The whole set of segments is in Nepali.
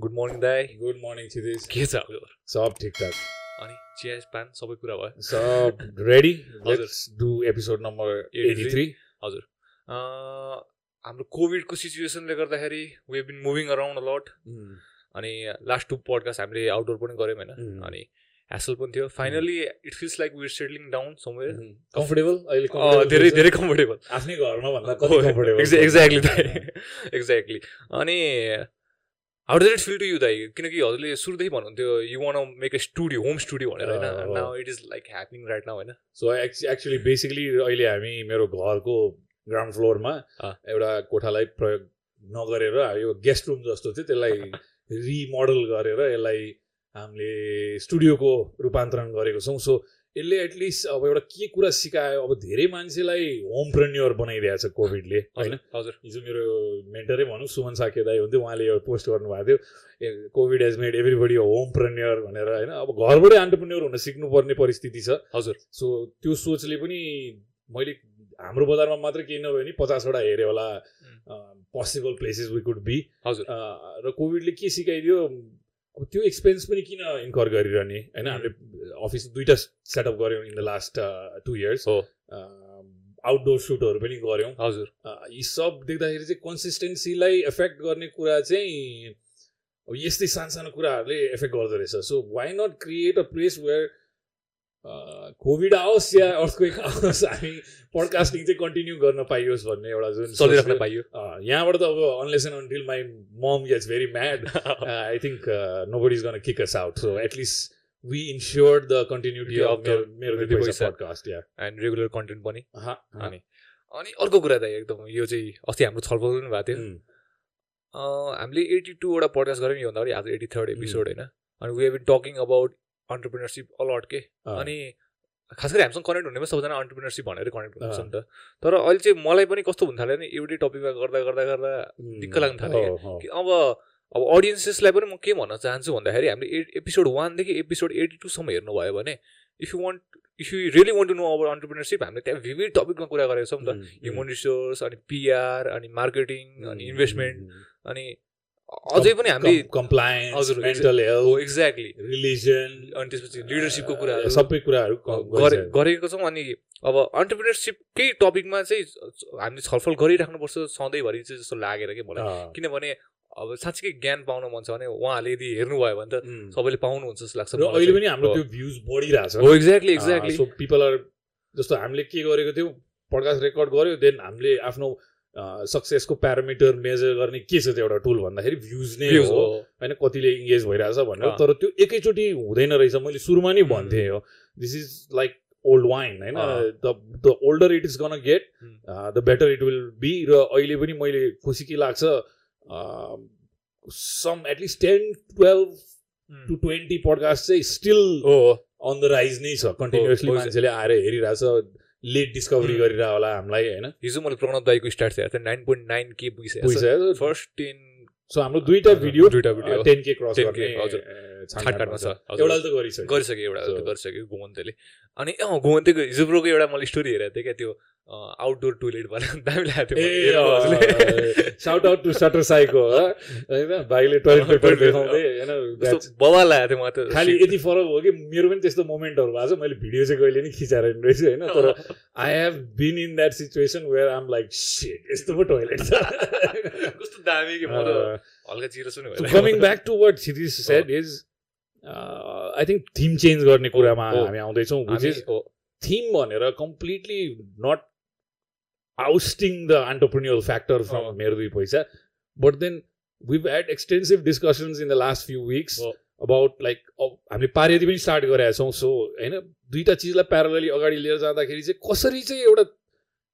गुड मर्निङ दाई गुड मर्निङ क्षितिज के छ सब ठिकठाक। अनि चिया पान सबै कुरा भयो। सब रेडी हजुर। Do episode number 83. Eighty three हजुर। हाम्रो कोभिडको सिचुएसनले गर्दाखेरि we been moving around lot अनि लास्ट टु पडकास्ट हामीले आउटडोर पनि गऱ्यौँ होइन? Mm. अनि ह्यासल पनि थियो। Finally it feels like we're settling down somewhere comfortable अहिले धेरै? धेरै कम्फोर्टेबल आफ्नै घरमा भन्दा एक्ज्याक्टली एक्ज्याक्टली अनि how does it feel to you दाइ किनकि हजुरले सुरुदेखि भन्नुहुन्थ्यो you want make a studio home studio भनेर होइन? Now it is like happening right now होइन? सो एक्चुली बेसिकली अहिले हामी मेरो घरको ग्राउन्ड फ्लोरमा। एउटा कोठालाई प्रयोग नगरेर यो गेस्ट रुम जस्तो थियो त्यसलाई रिमोडल गरेर यसलाई हामीले स्टुडियोको रूपान्तरण गरेको छौँ। सो यसले एटलिस्ट अब एउटा के कुरा सिकायो? अब धेरै मान्छेलाई होम प्रेन्युर बनाइदिएको छ कोभिडले होइन? हजुर हिजो मेरो मेन्टरै भनौँ सुमन साके दाई हुन्थ्यो उहाँले एउटा पोस्ट गर्नुभएको थियो COVID has made everybody homepreneur भनेर होइन? अब घरबाटै अन्टरप्रेन्युर हुन सिक्नुपर्ने परिस्थिति छ। हजुर। सो त्यो सोचले पनि मैले हाम्रो बजारमा मात्रै केही नभए पनि पचासवटा हेऱ्यो होला possible places we could be हजुर। र कोभिडले के सिकाइदियो? अब त्यो एक्सपेन्स पनि किन इन्कर गरिरहने? होइन हामीले अफिस दुइटा सेटअप गऱ्यौँ in the last two years हो। आउटडोर सुटहरू पनि गऱ्यौँ। हजुर। यी सब देख्दाखेरि चाहिँ कन्सिस्टेन्सीलाई एफेक्ट गर्ने कुरा चाहिँ अब यस्तै सानसानो कुराहरूले एफेक्ट गर्दो रहेछ। So why not create a place where COVID आओस् या अर्थक्वेक आओस् हामी पडकास्टिङ चाहिँ कन्टिन्यू गर्न पाइयोस् भन्ने एउटा जुन चलिराख्न पाइयो। यहाँबाट त अब unless and until my mom gets very mad I think nobody is gonna kick us out so at least we ensured the continuity of मेरो. पडकास्ट या एन्ड रेगुलर कन्टेन्ट पनि। हाँ, हाँ. अनि अनि अर्को कुरा त एकदम यो चाहिँ अस्ति हाम्रो छलफल पनि भएको थियो। अँ, हामीले एटी टूवटा पडकास्ट गऱ्यौँ योभन्दा अगाडि। आज एटी थर्ड एपिसोड. होइन? अनि we have been talking about entrepreneurship a lot के. अनि खास गरी हामीसँग कनेक्ट हुनेमा सबैजना अन्टरप्रिनरसिप भनेर कनेक्ट हुन्छ. नि त तर अहिले चाहिँ मलाई पनि कस्तो हुन थाल्यो भने एउटै टपिकमा गर्दा गर्दा गर्दा दिक्क लाग्न थाल्यो. कि अब अब अडियन्सेसलाई पनि म के भन्न चाहन्छु भन्दाखेरि हामीले एपिसोड वानदेखि एपिसोड एटी टूसम्म हेर्नुभयो भने if you want if you really want to know about entrepreneurship हामीले त्यहाँ विभिड टपिकमा कुरा गरेको छौँ नि त ह्युमन रिसोर्स अनि पिआर अनि मार्केटिङ अनि इन्भेस्टमेन्ट अनि अझै पनि हामीले कम- compliance, हजुर, mental हो health, एक्ज्याक्टली religion, अनि त्यसपछि लिडरसिपको कुराहरू सबै कुराहरू। गरेको छौँ अनि अब अन्टरप्रिनरसिपकै टपिकमा चाहिँ हामीले छलफल गरिराख्नुपर्छ सधैँभरि चाहिँ जस्तो लागेर कि मलाई किनभने अब साँच्चीकै ज्ञान पाउन मन छ भने उहाँहरूले यदि हेर्नुभयो भने त. सबैले पाउनुहुन्छ जस्तो लाग्छ अहिले। पनि हाम्रो। त्यो भ्युज बढिरहेछ हो exactly exactly so people are जस्तो हामीले के गरेको थियौँ पडकास्ट रेकर्ड गऱ्यो देन हामीले आफ्नो सक्सेसको प्यारामिटर मेजर गर्ने के छ त्यो एउटा टुल भन्दाखेरि भ्युज नै हो होइन? कतिले इङ्गेज भइरहेछ भनेर। तर त्यो एकैचोटि हुँदैन रहेछ। मैले सुरुमा नै. भन्थेँ हो। This is like old wine होइन। The the older it is gonna get. The better it will be र अहिले पनि मैले खुसी के लाग्छ some at least ten twelve to twenty podcast चाहिँ स्टिल अन द राइज नै छ। कन्टिन्युसली मान्छेले आएर हेरिरहेछ। लेट डिस्कभरी उम्. गरिरह होला हामीलाई होइन? हिजो मैले प्रणव दाईको स्टार्ट थियो नाइन पोइन्ट नाइन के पुगिसकेको फर्स्ट टेन सो हाम्रो दुईटा भिडियो दुईटा भिडियो। टेन के क्रस 10K, गर्ने हजुर। छाटकाटमा छ। एउटाले त गरिसक्यो। गरिसक्यो एउटा गरिसक्यो घुमन्तेले अनि अँ घुमन्तेको हिजो ब्रोको एउटा मैले स्टोरी हेरेको थिएँ क्या त्यो आउटडोर टोइलेट दामी लागेको थियो हजुरले। Shout out to shutter psycho होइन? भाइले टोइलेट पेपर देखाउँदै होइन? बवाल लागेको थियो मलाई त खालि यति फरक हो कि मेरो पनि त्यस्तो मोमेन्टहरू भएको छ। मैले भिडियो चाहिँ कहिले नि खिचाएर रहेछु होइन? तर I have been in that situation where I'm like set यस्तो पो टोइलेट छ। कस्तो दामी कि म त हल्का चिरो coming back to what Kshitiz said is, uh, I think theme change गर्ने कुरामा। हामी आउँदैछौँ theme भनेर completely not ousting the entrepreneurial factor from हो। मेरो दुई पैसा but then we've had extensive discussions in the last few weeks हो। about like अब हामीले पारियति पनि स्टार्ट गरेका छौँ सो होइन दुईवटा चिजलाई प्यारलली अगाडि लिएर जाँदाखेरि चाहिँ कसरी चाहिँ एउटा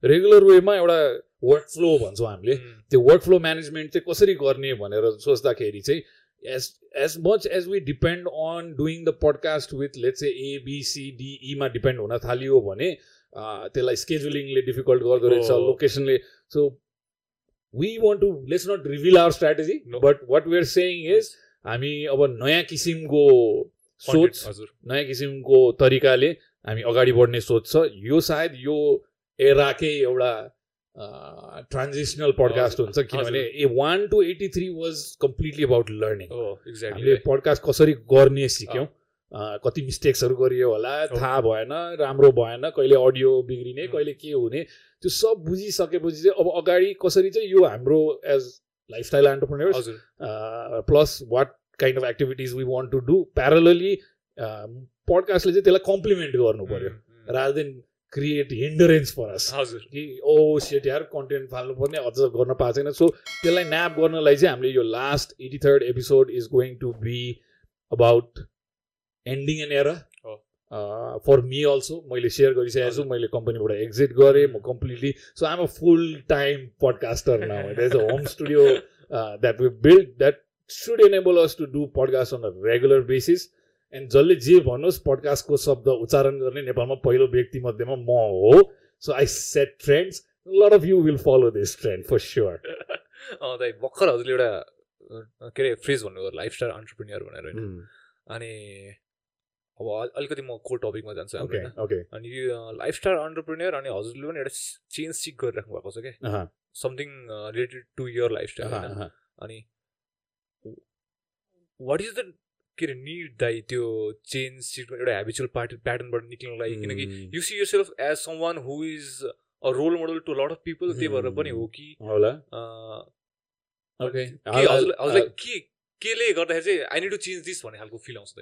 रेगुलर वेमा एउटा वर्क फ्लो भन्छौँ हामीले त्यो वर्क फ्लो म्यानेजमेन्ट चाहिँ कसरी गर्ने भनेर सोच्दाखेरि चाहिँ as as much as we depend on doing the podcast with let's a एबिसिडिईमा depend हुन थालियो भने अँ, त्यसलाई स्केड्युलिङले डिफिकल्ट गर्दो रहेछ। लोकेसनले so we want to let's not reveal our strategy. But what we're saying is हामी अब नयाँ किसिमको सोच हजुर नयाँ किसिमको तरिकाले हामी अगाडि बढ्ने सोच छ यो सायद यो एराकै एउटा ट्रान्जिसनल पडकास्ट हुन्छ किनभने a one two eighty three was completely about learning हामीले एक्ज्याक्टली पडकास्ट कसरी गर्ने सिक्यौँ कति मिस्टेक्सहरू गरियो होला थाहा भएन राम्रो भएन कहिले अडियो बिग्रिने। कहिले के हुने त्यो सब बुझिसकेपछि चाहिँ अब अगाडि कसरी चाहिँ यो हाम्रो एज लाइफस्टाइल एन्टरप्रेनर्स हजुर। Plus what kind of activities we want to do parallelly पडकास्टले चाहिँ त्यसलाई कम्प्लिमेन्ट गर्नु उम्, rather than create hindrance for us हजुर। कि ओ सेट यार कन्टेन्ट फाल्नुपर्ने अझ गर्न पाएको छैन। सो त्यसलाई न्याप गर्नलाई चाहिँ हामीले यो last eighty third episode is going to be about ending an era हो। फर मी अल्सो मैले सेयर गरिसकेको छु। मैले कम्पनीबाट एक्जिट गरेँ म completely so I'm a full time podcaster now a home studio that we build that should enable us to do podcast on a regular basis and जसले जे भन्नुहोस् पडकास्टको शब्द उच्चारण गर्ने नेपालमा पहिलो व्यक्ति मध्येमा म हो। So I set trends lot of you will follow this trend for sure दाइ भर्खर हजुरले एउटा के अरे फ्रेज भन्नुभयो लाइफस्टाइल अन्टरप्रिनियर भनेर होइन। अनि अब अल- अलिकति म को टपिकमा जान्छु ओके अनि लाइफस्टाइल अन्टरप्रिनियर अनि हजुरले पनि एउटा चेन्ज सिक गरिराख्नु भएको छ क्या something related to your lifestyle होइन? अनि वाट इज द के अरे निड दाइ त्यो चेन्ज सिक एउटा हेबिचुअल पार्ट प्याटर्नबाट निक्लिनको लागि? किनकि you see yourself as someone who is a role model to lot of people त्यही भएर पनि हो कि होला। ओके हजुरलाई के केले गर्दाखेरि चाहिँ I need to change this भन्ने खालको फिल आउँछ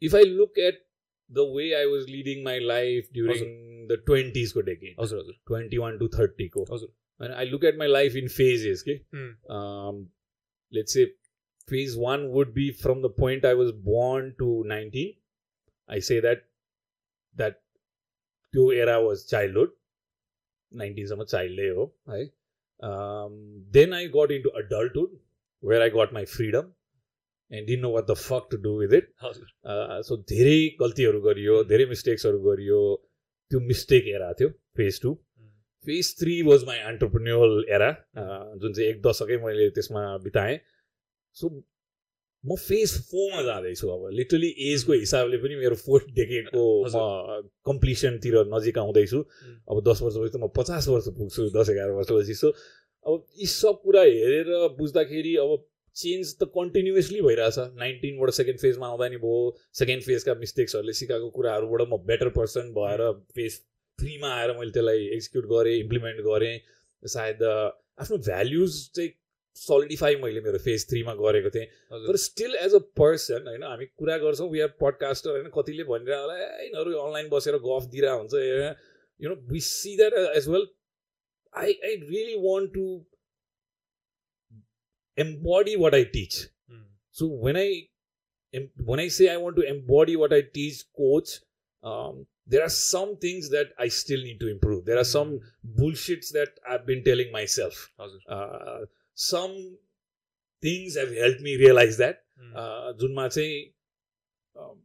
if I look at the way I was leading my life during the 20s को decade, हजुर हजुर 21 to 30 को, हजुर। and I look at my life in phases, okay? Hmm. Um, let's say phase one would be from the point I was born to 19. I say that that त्यो era was childhood. 19 सम्म चाइल्डै हो है then I got into adulthood where I got my freedom and didn't know what the fuck to do with it. हजुर। सो धेरै गल्तीहरू गरियो धेरै मिस्टेक्सहरू गरियो। त्यो मिस्टेक एरा थियो phase two phase three was my entrepreneurial era जुन चाहिँ एक दशकै मैले त्यसमा बिताएँ। सो म फेज फोरमा जाँदैछु अब। लिटरली एजको हिसाबले पनि मेरो फोर्थ डेकेडको म कम्प्लिसनतिर नजिक आउँदैछु। अब दस वर्षपछि त म पचास वर्ष पुग्छु दस एघार वर्षपछि। सो अब यी सब कुरा हेरेर बुझ्दाखेरि अब चेन्ज त कन्टिन्युसली भइरहेछ। नाइन्टिनबाट सेकेन्ड फेजमा आउँदा नि भयो सेकेन्ड फेजका मिस्टेक्सहरूले सिकाएको कुराहरूबाट म बेटर पर्सन भएर फेज थ्रीमा आएर मैले त्यसलाई एक्जिक्युट गरेँ इम्प्लिमेन्ट गरेँ। सायद आफ्नो भ्याल्युज चाहिँ सलिडिफाई मैले मेरो फेज थ्रीमा गरेको थिएँ। तर स्टिल एज अ पर्सन होइन हामी कुरा गर्छौँ वी आर पडकास्टर होइन कतिले भनिरह होला "ए, यिनीहरू अनलाइन बसेर गफ दिइरहेको हुन्छ you know we see that as well I I really want to embody what I teach. Mm. So when I when I say I want to embody what I teach, coach, um, there are some things that I still need to improve. There are some hmm. bullshits that I've been telling myself. Uh, some things have helped me realize that. Mm. Uh, say, um,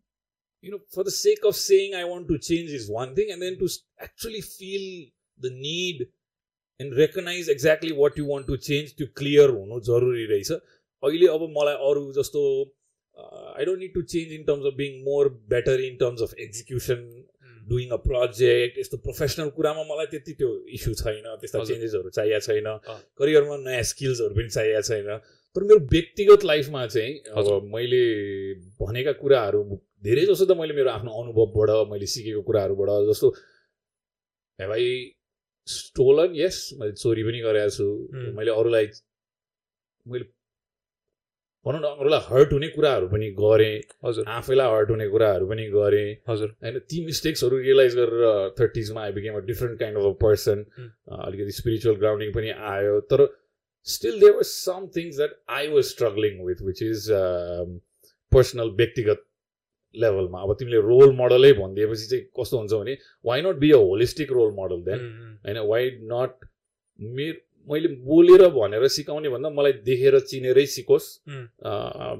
you know, for the sake of saying I want to change is one thing, and then to actually feel the need and recognize exactly what you want to change to clear हुनु जरुरी रहेछ अहिले अब मलाई अरू जस्तो I don't need to change in terms of being more better in terms of execution doing a project यस्तो प्रोफेसनल कुरामा मलाई त्यति त्यो इस्यु छैन त्यस्ता। चेन्जेसहरू चाहिएको छैन। करियरमा नयाँ स्किल्सहरू पनि चाहिएको छैन तर मेरो व्यक्तिगत लाइफमा चाहिँ। अब मैले भनेका कुराहरू धेरै जसो त मैले मेरो आफ्नो अनुभवबाट मैले सिकेको कुराहरूबाट जस्तो आई स्टोलन यस मैले चोरी पनि गरेको छु। उम्. मैले अरूलाई मैले भनौँ न अरूलाई हर्ट हुने कुराहरू पनि गरेँ। हजुर। आफैलाई हर्ट हुने कुराहरू पनि गरेँ। हजुर। होइन ती मिस्टेक्सहरू रियलाइज गरेर थर्टिजमा I became a different kind of a person Hmm. अलिकति स्पिरिचुअल ग्राउन्डिङ पनि आयो। तर still there were some things that I was struggling with which is personal व्यक्तिगत लेभलमा अब तिमीले रोल मोडलै भनिदिएपछि चाहिँ कस्तो हुन्छ भने why not be a holistic role model then होइन वाइ नट मेरो मैले बोलेर भनेर सिकाउने भन्दा मलाई देखेर चिनेरै सिकोस्।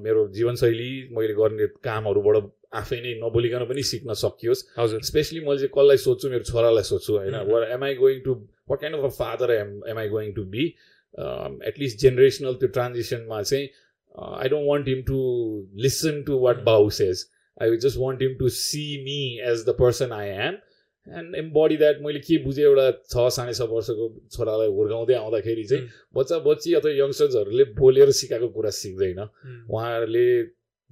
मेरो जीवनशैली मैले गर्ने कामहरूबाट आफै नै नबोलिकन पनि सिक्न सकियोस्। हजुर। स्पेसली मैले चाहिँ कसलाई सोध्छु मेरो छोरालाई सोध्छु होइन. Where am I going to what kind of a father am am I going to be at least generational त्यो ट्रान्जिसनमा चाहिँ I don't want him to listen to what. बाउ says I just want him to see me as the person I am and embody that मैले के बुझेँ एउटा छ साढे छ वर्षको छोरालाई हुर्काउँदै आउँदाखेरि चाहिँ बच्चा बच्ची अथवा यङ्स्टर्सहरूले बोलेर सिकाएको कुरा सिक्दैन। उहाँहरूले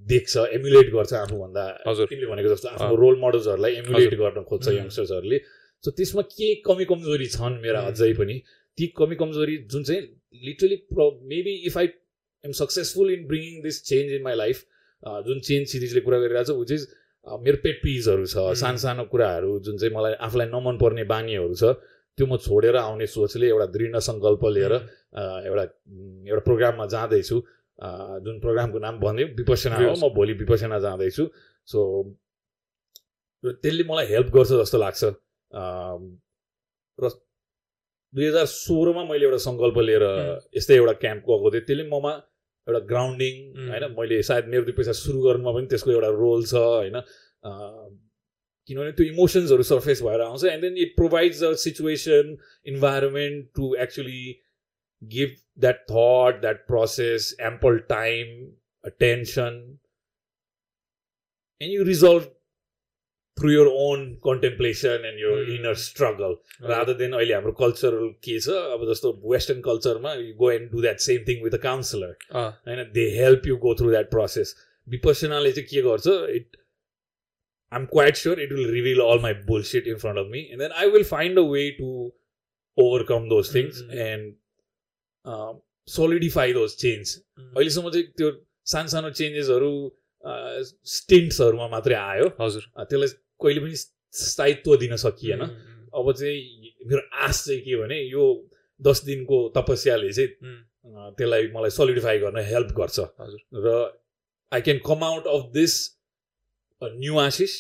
देख्छ एमुलेट गर्छ आफूभन्दा। हजुर। तिमीले भनेको जस्तो आफ्नो रोल मोडल्सहरूलाई एमुलेट गर्न खोज्छ यङ्स्टर्सहरूले सो त्यसमा के कमी कमजोरी छन् मेरा अझै पनि ती कमी कमजोरी जुन चाहिँ literally maybe if I am successful in bringing this change in my life जुन चेन्ज सिरिजले कुरा गरिरहेको छ विच इज मेरो पेट पिजहरू छ सानो सानो कुराहरू जुन चाहिँ मलाई आफूलाई नमन पर्ने बानीहरू छ त्यो म छोडेर आउने सोचले एउटा दृढ सङ्कल्प लिएर एउटा एउटा प्रोग्राममा जाँदैछु। जुन प्रोग्रामको नाम भन्यो विपसना हो म भोलि विपसना जाँदैछु। सो त्यसले मलाई हेल्प गर्छ जस्तो लाग्छ। र दुई हजार सोह्रमा मैले एउटा सङ्कल्प लिएर यस्तै एउटा क्याम्प गएको थिएँ। त्यसले ममा एउटा ग्राउन्डिङ होइन? मैले सायद मेरो दुई पैसा सुरु गर्नुमा पनि त्यसको एउटा रोल छ होइन? किनभने त्यो इमोसन्सहरू सर्फेस भएर आउँछ and then it provides a situation environment to actually give that thought that process ample time tension and you resolve through your own contemplation and your mm. inner struggle right. rather than अहिले हाम्रो कल्चरल के छ अब जस्तो वेस्टर्न कल्चरमा you go and do that same thing with a counsellor होइन they help you go through that process विपसनाले चाहिँ के गर्छ it I am quite sure it will reveal all my bullshit in front of me and then I will find a way to overcome those things and solidify those change अहिलेसम्म चाहिँ त्यो सानो सानो चेन्जेसहरू स्टिन्ट्सहरूमा मात्रै आयो। हजुर। त्यसलाई कहिले पनि स्थायित्व दिन सकिएन। अब चाहिँ मेरो आश चाहिँ के भने यो दस दिनको तपस्याले चाहिँ त्यसलाई मलाई सोलिडिफाई गर्न हेल्प गर्छ। र I can come out of this new Ashish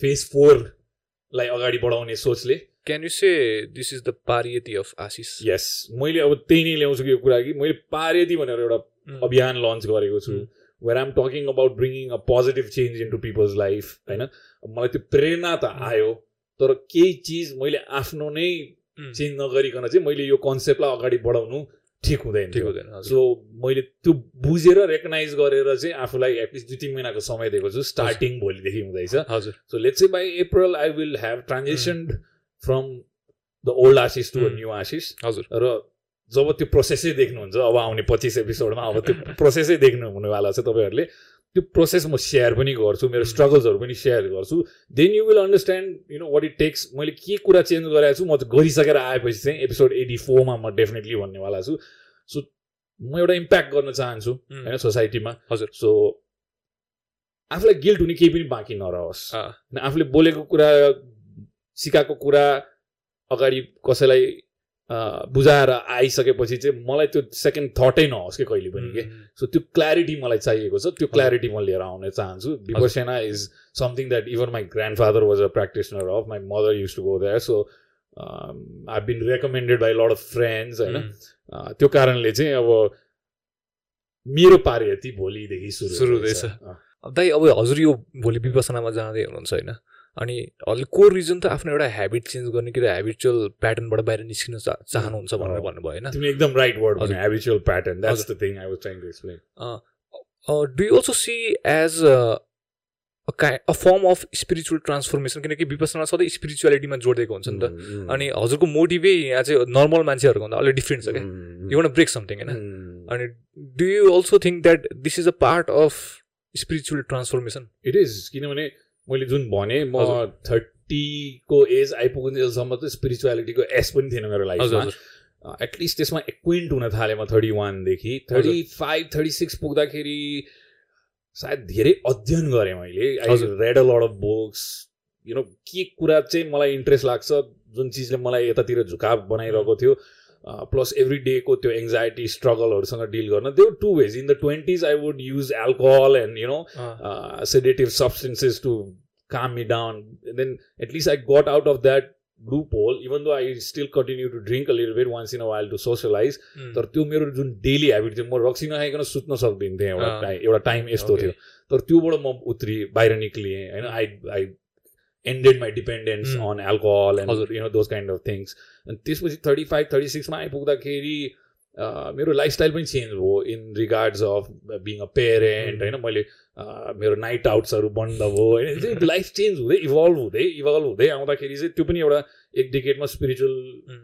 phase फोरलाई अगाडि बढाउने सोचले। Can you say this is the पारियती of Ashish? यस मैले अब त्यही नै ल्याउँछु यो कुरा कि मैले पारियती भनेर एउटा अभियान लन्च गरेको छु। Where I'm talking about bringing a positive change in to people's life होइन मलाई त्यो प्रेरणा त आयो तर केही चिज मैले आफ्नो नै चेन्ज नगरिकन चाहिँ मैले यो कन्सेप्टलाई अगाडि बढाउनु ठिक हुँदैन ठिक हुँदैन सो मैले त्यो बुझेर रेकगनाइज गरेर चाहिँ आफूलाई एटलिस्ट दुई तिन महिनाको समय दिएको छु स्टार्टिङ भोलिदेखि हुँदैछ। हजुर। So let's by April I will have transaction from the old Ashish to a new Ashish हजुर। र जब त्यो प्रोसेसै देख्नुहुन्छ अब आउने पच्चिस एपिसोडमा अब त्यो प्रोसेसै देख्नु हुनेवाला छ तपाईँहरूले। त्यो प्रोसेस म सेयर पनि गर्छु मेरो स्ट्रगल्सहरू पनि सेयर गर्छु। Then you will understand you know what it takes मैले के कुरा चेन्ज गरेको छु म गरिसकेर आएपछि चाहिँ एपिसोड एटी फोरमा म डेफिनेटली भन्नेवाला छु। सो म एउटा इम्प्याक्ट गर्न चाहन्छु होइन सोसाइटीमा हजुर। सो आफूलाई गिल्ट हुने केही पनि बाँकी नरहोस्। आफूले बोलेको कुरा सिकाएको कुरा अगाडि कसैलाई बुझाएर आइसकेपछि चाहिँ मलाई त्यो सेकेन्ड थटै नहोस् कि कहिले पनि के? सो त्यो क्ल्यारिटी मलाई चाहिएको छ। त्यो क्ल्यारिटी म लिएर आउन चाहन्छु। Vipassana is something that even my grandfather was a practitioner of my mother used to go that so I been recommended by lot of friends होइन? त्यो कारणले चाहिँ अब मेरो पारे यति भोलिदेखि सुरु सुरु हुँदैछ। दाइ अब हजुर यो भोलि विपसनामा जाँदै हुनुहुन्छ होइन? अनि को रिजन त आफ्नो एउटा हेबिट चेन्ज गर्ने कि हेबिचुअल प्याटर्नबाट बाहिर निस्किन चाहनुहुन्छ भनेर भन्नुभयो होइन? एकदम right word habitual pattern that's the thing I was trying to explain do you also see as a form of spiritual transformation किनकि विपसना सधैँ स्पिरिचुअलिटीमा जोडिएको हुन्छ नि त। अनि हजुरको मोटिभै यहाँ चाहिँ नर्मल मान्छेहरूको भन्दा अलिक डिफ्रेन्ट छ क्या। यु वान ब्रेक समथिङ होइन? अनि do you also think that this is a part of spiritual transformation it is किनभने मैले जुन भने म थर्टीको एज आइपुग्नेसम्म त स्पिरिचुअलिटीको एस पनि थिएन मेरो लाइफमा एटलिस्ट त्यसमा एक्विन्ट हुन थालेँ म थर्टी वानदेखि थर्टी फाइभ थर्टी सिक्स पुग्दाखेरि सायद धेरै अध्ययन गरेँ मैले। I read a lot of books you know के कुरा चाहिँ मलाई इन्ट्रेस्ट लाग्छ जुन चिजले मलाई यतातिर झुकाव बनाइरहेको थियो। प्लस एभ्री डेको त्यो एङ्जाइटी स्ट्रगलहरूसँग डिल गर्न. त्यो two ways in the twenties I would use alcohol and you know sedative substances to calm me down then at least I got out of that group hole even though I still continue to drink a little bit once in a while to socialize तर त्यो मेरो जुन डेली हेबिट थियो म रक्सी नखाइकन सुत्न सक्दिनँ एउटा टाइम एउटा टाइम यस्तो थियो। तर त्योबाट म उत्रि बाहिर निक्लिएँ होइन। I I ended my dependence on alcohol and you know those kind of things अनि त्यसपछि थर्टी फाइभ थर्टी सिक्समा आइपुग्दाखेरि मेरो लाइफस्टाइल पनि चेन्ज भयो in regards of being a parent होइन मैले मेरो नाइट आउट्सहरू बन्द भयो होइन लाइफ चेन्ज हुँदै इभल्भ हुँदै इभल्भ हुँदै आउँदाखेरि चाहिँ त्यो पनि एउटा एक डिकेटमा स्पिरिचुअल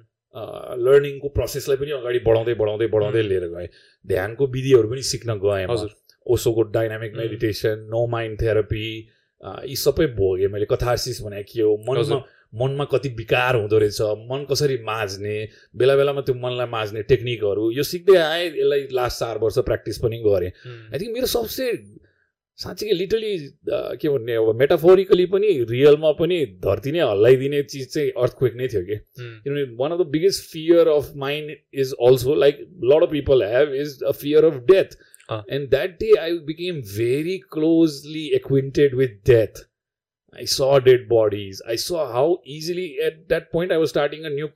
लर्निङको प्रोसेसलाई पनि अगाडि बढाउँदै बढाउँदै बढाउँदै लिएर गएँ। ध्यानको विधिहरू पनि सिक्न गएँ हजुर। ओसोको dynamic meditation no mind therapy यी सबै भोगेँ मैले कथासिस भने के हो? मनमा मनमा कति विकार हुँदो रहेछ मन कसरी माझ्ने बेला बेलामा त्यो मनलाई माझ्ने टेक्निकहरू यो सिक्दै आएँ यसलाई लास्ट चार वर्ष प्र्याक्टिस पनि गरेँ। आई थिङ्क मेरो सबसे साँच्चै लिटली के भन्ने अब मेटाफोरिकली पनि रियलमा पनि धरती नै हल्लाइदिने चिज चाहिँ अर्थक्वेक नै थियो कि। किनभने one of the biggest fear of mind is also like lot of people have is a fear of death And that day I became very closely acquainted with death I saw dead bodies. I saw how easily at that point I was starting a new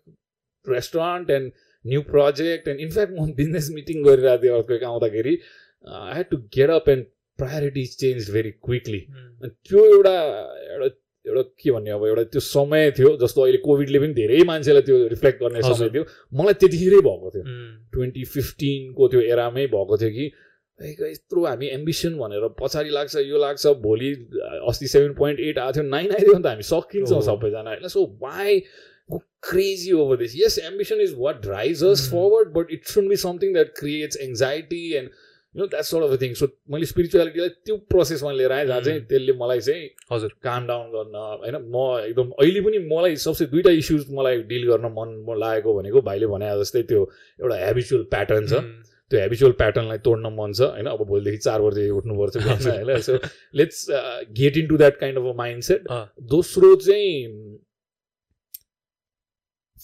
restaurant and new project. And in fact, one business meeting गरिरहेको थियो अर्थको आउँदाखेरि I had to get up and priorities change very quickly त्यो एउटा एउटा एउटा के भन्ने अब एउटा त्यो समय थियो जस्तो अहिले कोभिडले पनि धेरै मान्छेलाई त्यो रिफ्लेक्ट गर्ने समय थियो मलाई त्यतिखेरै भएको थियो ट्वेन्टी फिफ्टिनको त्यो एरामै भएको थियो कि यत्रो हामी एम्बिसन भनेर पछाडि लाग्छ यो लाग्छ भोलि अस्ति सेभेन पोइन्ट एट आएको थियो नाइन आइदियो भने त हामी सकिन्छौँ सबैजना होइन। So why go crazy over this yes ambition is what drives us forward but it should be something that creates anxiety and you know that sort of thing so मैले स्पिरिचुअलिटीलाई त्यो प्रोसेसमा लिएर आएँ जहाँ चाहिँ त्यसले मलाई चाहिँ हजुर। काम डाउन गर्न होइन म एकदम अहिले पनि मलाई सबसे दुइटा इस्युज मलाई डिल गर्न मन लागेको भनेको भाइले भने जस्तै त्यो एउटा हेबिचुअल प्याटर्न छ। त्यो हेबिचुअल प्याटर्नलाई तोड्न मन छ होइन? अब भोलिदेखि चार बजे उठ्नुपर्छ होइन? So let's get in to that kind of a mind set दोस्रो चाहिँ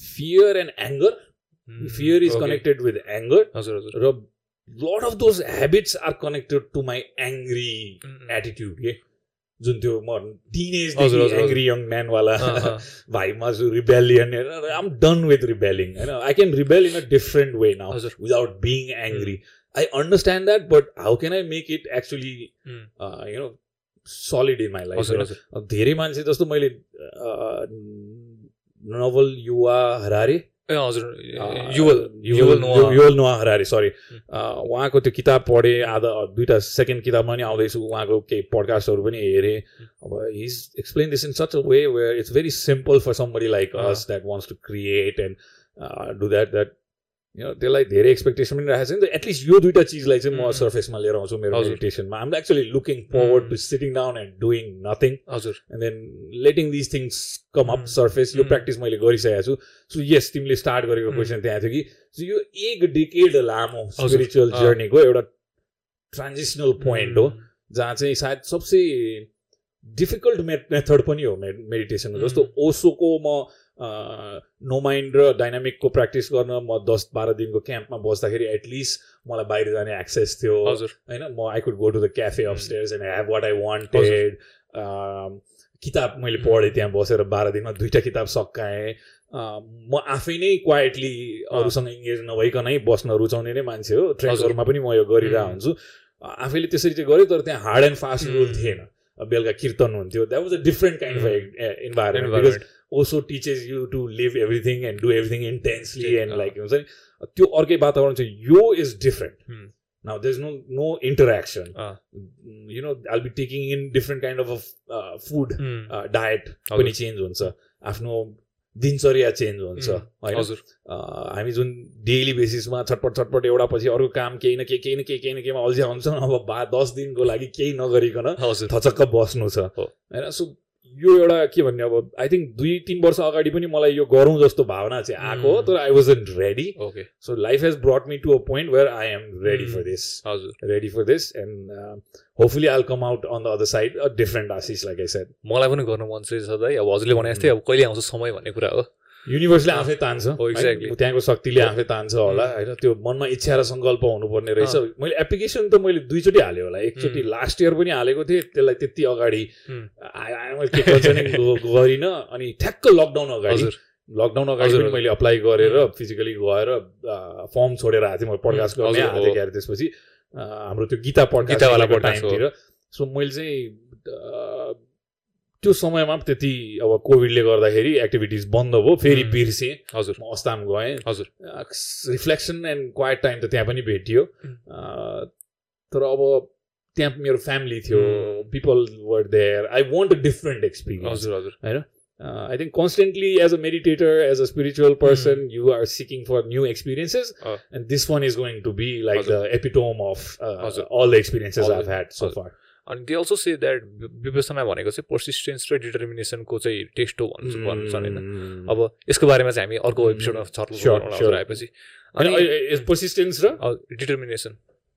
fear and anger fear is connected with anger हजुर हजुर। र lot of those habits are connected to my angry attitude के जुन त्यो म टिनेज एङ्ग्री यङ म्यानवाला भाइमा जो rebellion I'm done with rebelling होइन I can rebel in a different way now without being angry I understand that but how can I make it actually you know solid in my life धेरै मान्छे जस्तो मैले नोभल युवा हरारे ए हजुर Yuval Yuval Noah Harari sorry उहाँको त्यो किताब पढेँ आधा दुइटा सेकेन्ड किताबमा पनि आउँदैछु उहाँको केही पडकास्टहरू पनि हेरेँ अब he's explain this in such a way where it's very simple for somebody like us that wants to create and do that that यो त्यसलाई धेरै एक्सपेक्टेसन पनि राखेको छ नि त एटलिस्ट यो दुइटा चिजलाई चाहिँ म सर्फेसमा लिएर आउँछु मेरो मेडिटेसनमा I'm actually looking forward to sitting down and doing nothing हजुर। And then letting this things come up surface यो प्र्याक्टिस मैले गरिसकेको छु। सो यस तिमीले स्टार्ट गरेको क्वेसन त्यहाँ थियो कि। यो एक डिकेड लामो स्पिरिचुअल जर्नीको एउटा ट्रान्जिसनल पोइन्ट हो जहाँ चाहिँ सायद सबसे डिफिकल्ट मेथड पनि हो मेडिटेसनको जस्तो ओसोको म नो माइन्ड र डाइनामिकको प्र्याक्टिस गर्न म दस बाह्र दिनको क्याम्पमा बस्दाखेरि एटलिस्ट मलाई बाहिर जाने एक्सेस थियो। हजुर। होइन म I could go to the cafe upstairs and have what I wanted किताब मैले पढेँ त्यहाँ बसेर बाह्र दिनमा दुइटा किताब सकाएँ। म आफै नै क्वाइटली अरूसँग इङ्गेज नभइकनै बस्न रुचाउने नै मान्छे हो। ट्रेक्सहरूमा पनि म यो गरिरहेको हुन्छु। आफैले त्यसरी चाहिँ गरेँ तर त्यहाँ हार्ड एन्ड फास्ट रुल थिएन। बेलुका कीर्तन हुन्थ्यो। That was a different kind of environment because Osho teaches live everything and do everything intensely and like त्यो अर्कै वातावरण चाहिँ यो is different is no no interaction you know all be taking in different kind of food diet पनि चेन्ज हुन्छ. आफ्नो दिनचर्या चेन्ज हुन्छ होइन? हजुर uh, हामी जुन डेली बेसिसमा छटपट छटपट एउटा पछि अर्को काम केही न केही केही न केही केही न केहीमा अल्झ्याउँछ अब बा दस दिनको लागि केही नगरिकन थचक्क बस्नु छ। होइन? यो एउटा के भन्ने अब आई थिङ्क दुई तिन वर्ष अगाडि पनि मलाई यो गरौँ जस्तो भावना चाहिँ आएको हो तर I wasn't ready okay so life has brought me to a point where I am ready for this हजुर। Ready for this and hopefully I come out on the other side a different Asis like I said मलाई पनि गर्नु मन छ सधैँ। अब हजुरले भने जस्तै अब कहिले आउँछ समय भन्ने कुरा हो। युनिभर्सले आफै तान्छ त्यहाँको शक्तिले आफै तान्छ होला होइन? त्यो मनमा इच्छा र सङ्कल्प हुनुपर्ने रहेछ। मैले एप्लिकेसन त मैले दुईचोटि हालेँ होला। एकचोटि लास्ट इयर पनि हालेको थिएँ त्यसलाई त्यति अगाडि गरिनँ। अनि ठ्याक्क लकडाउन अगाडि। लकडाउन अगाडि पनि मैले अप्लाई गरेर फिजिकली गएर फर्म छोडेर आएको थिएँ मैले पडकास्ट गर्ने आएको थिएँ त्यसपछि। हाम्रो त्यो गीता पड्कावालाको टाइमतिर सो मैले चाहिँ त्यो समयमा पनि त्यति अब कोभिडले गर्दाखेरि एक्टिभिटिज बन्द भयो फेरि. बिर्सेँ। हजुर। म अस्ताम गएँ। हजुर। रिफ्लेक्सन एन्ड क्वाइट टाइम त त्यहाँ पनि भेटियो। तर अब त्यहाँ मेरो फ्यामिली थियो. People were there I want a different experience हजुर हजुर। I think constantly as a meditator as a spiritual person you are seeking for new experiences. And this one is going to be like the. Epitome of. All the experiences I had so. Far अनि they also say that Vipassana भनेको चाहिँ पर्सिस्टेन्स र डिटर्मिनेसनको चाहिँ टेस्ट हो भन्नु Mm. भन्छन् होइन अब यसको बारेमा चाहिँ हामी अर्को. एपिसोडमा sure. आएपछि अनि पर्सिस्टेन्स र डिटर्मिनेसन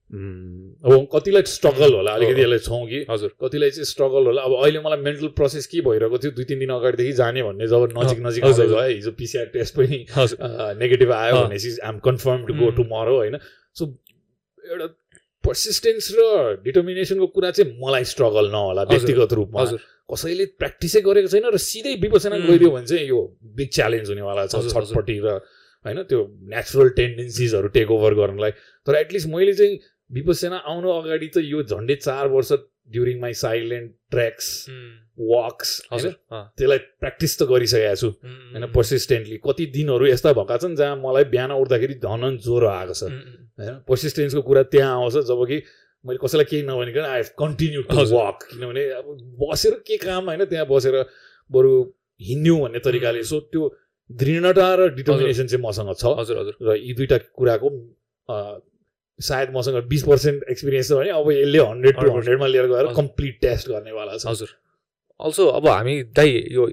अब कतिलाई स्ट्रगल होला अलिकति हो। यसलाई छौँ कि हजुर कतिलाई चाहिँ स्ट्रगल होला अब अहिले मलाई मेन्टल प्रोसेस के भइरहेको थियो दुई तिन दिन अगाडिदेखि जाने भन्ने जब नजिक नजिक। गयो हिजो पिसिआर टेस्ट पनि नेगेटिभ आयो। भनेपछि I am confirm to go. Tomorrow होइन सो एउटा पर्सिस्टेन्स र डिटर्मिनेसनको कुरा चाहिँ मलाई स्ट्रगल नहोला व्यक्तिगत रूपमा हजुर कसैले प्र्याक्टिसै गरेको छैन र सिधै विपसना. गइदियो भने चाहिँ यो बिग च्यालेन्ज हुनेवाला छ। छटपट्टि र होइन त्यो नेचुरल टेन्डेन्सिजहरू टेक ओभर गर्नलाई तर एटलिस्ट मैले चाहिँ विपसना आउनु अगाडि त यो झन्डै चार वर्ष during my silent tracks walks हजुर त्यसलाई प्र्याक्टिस त गरिसकेको छु। होइन पर्सिस्टेन्टली कति दिनहरू यस्ता भएका छन् जहाँ मलाई बिहान उठ्दाखेरि धनन ज्वरो आएको छ। होइन पर्सिस्टेन्सको कुरा त्यहाँ आउँछ जब कि मैले कसैलाई केही नभनिकन I have continue to. Walk किनभने अब बसेर के काम होइन त्यहाँ बसेर बरु हिँड्यौँ भन्ने तरिकाले। सो त्यो दृढता र डिटर्मिनेसन चाहिँ मसँग छ। हजुर हजुर। र यी दुइटा कुराको सायद मसँग बिस पर्सेन्ट एक्सपिरियन्स छ भने अब यसले हन्ड्रेड टु 100% हन्ड्रेडमा लिएर गएर। कम्प्लिट टेस्ट गर्नेवाला छ हजुर। अल्सो अब हामी दाइ यो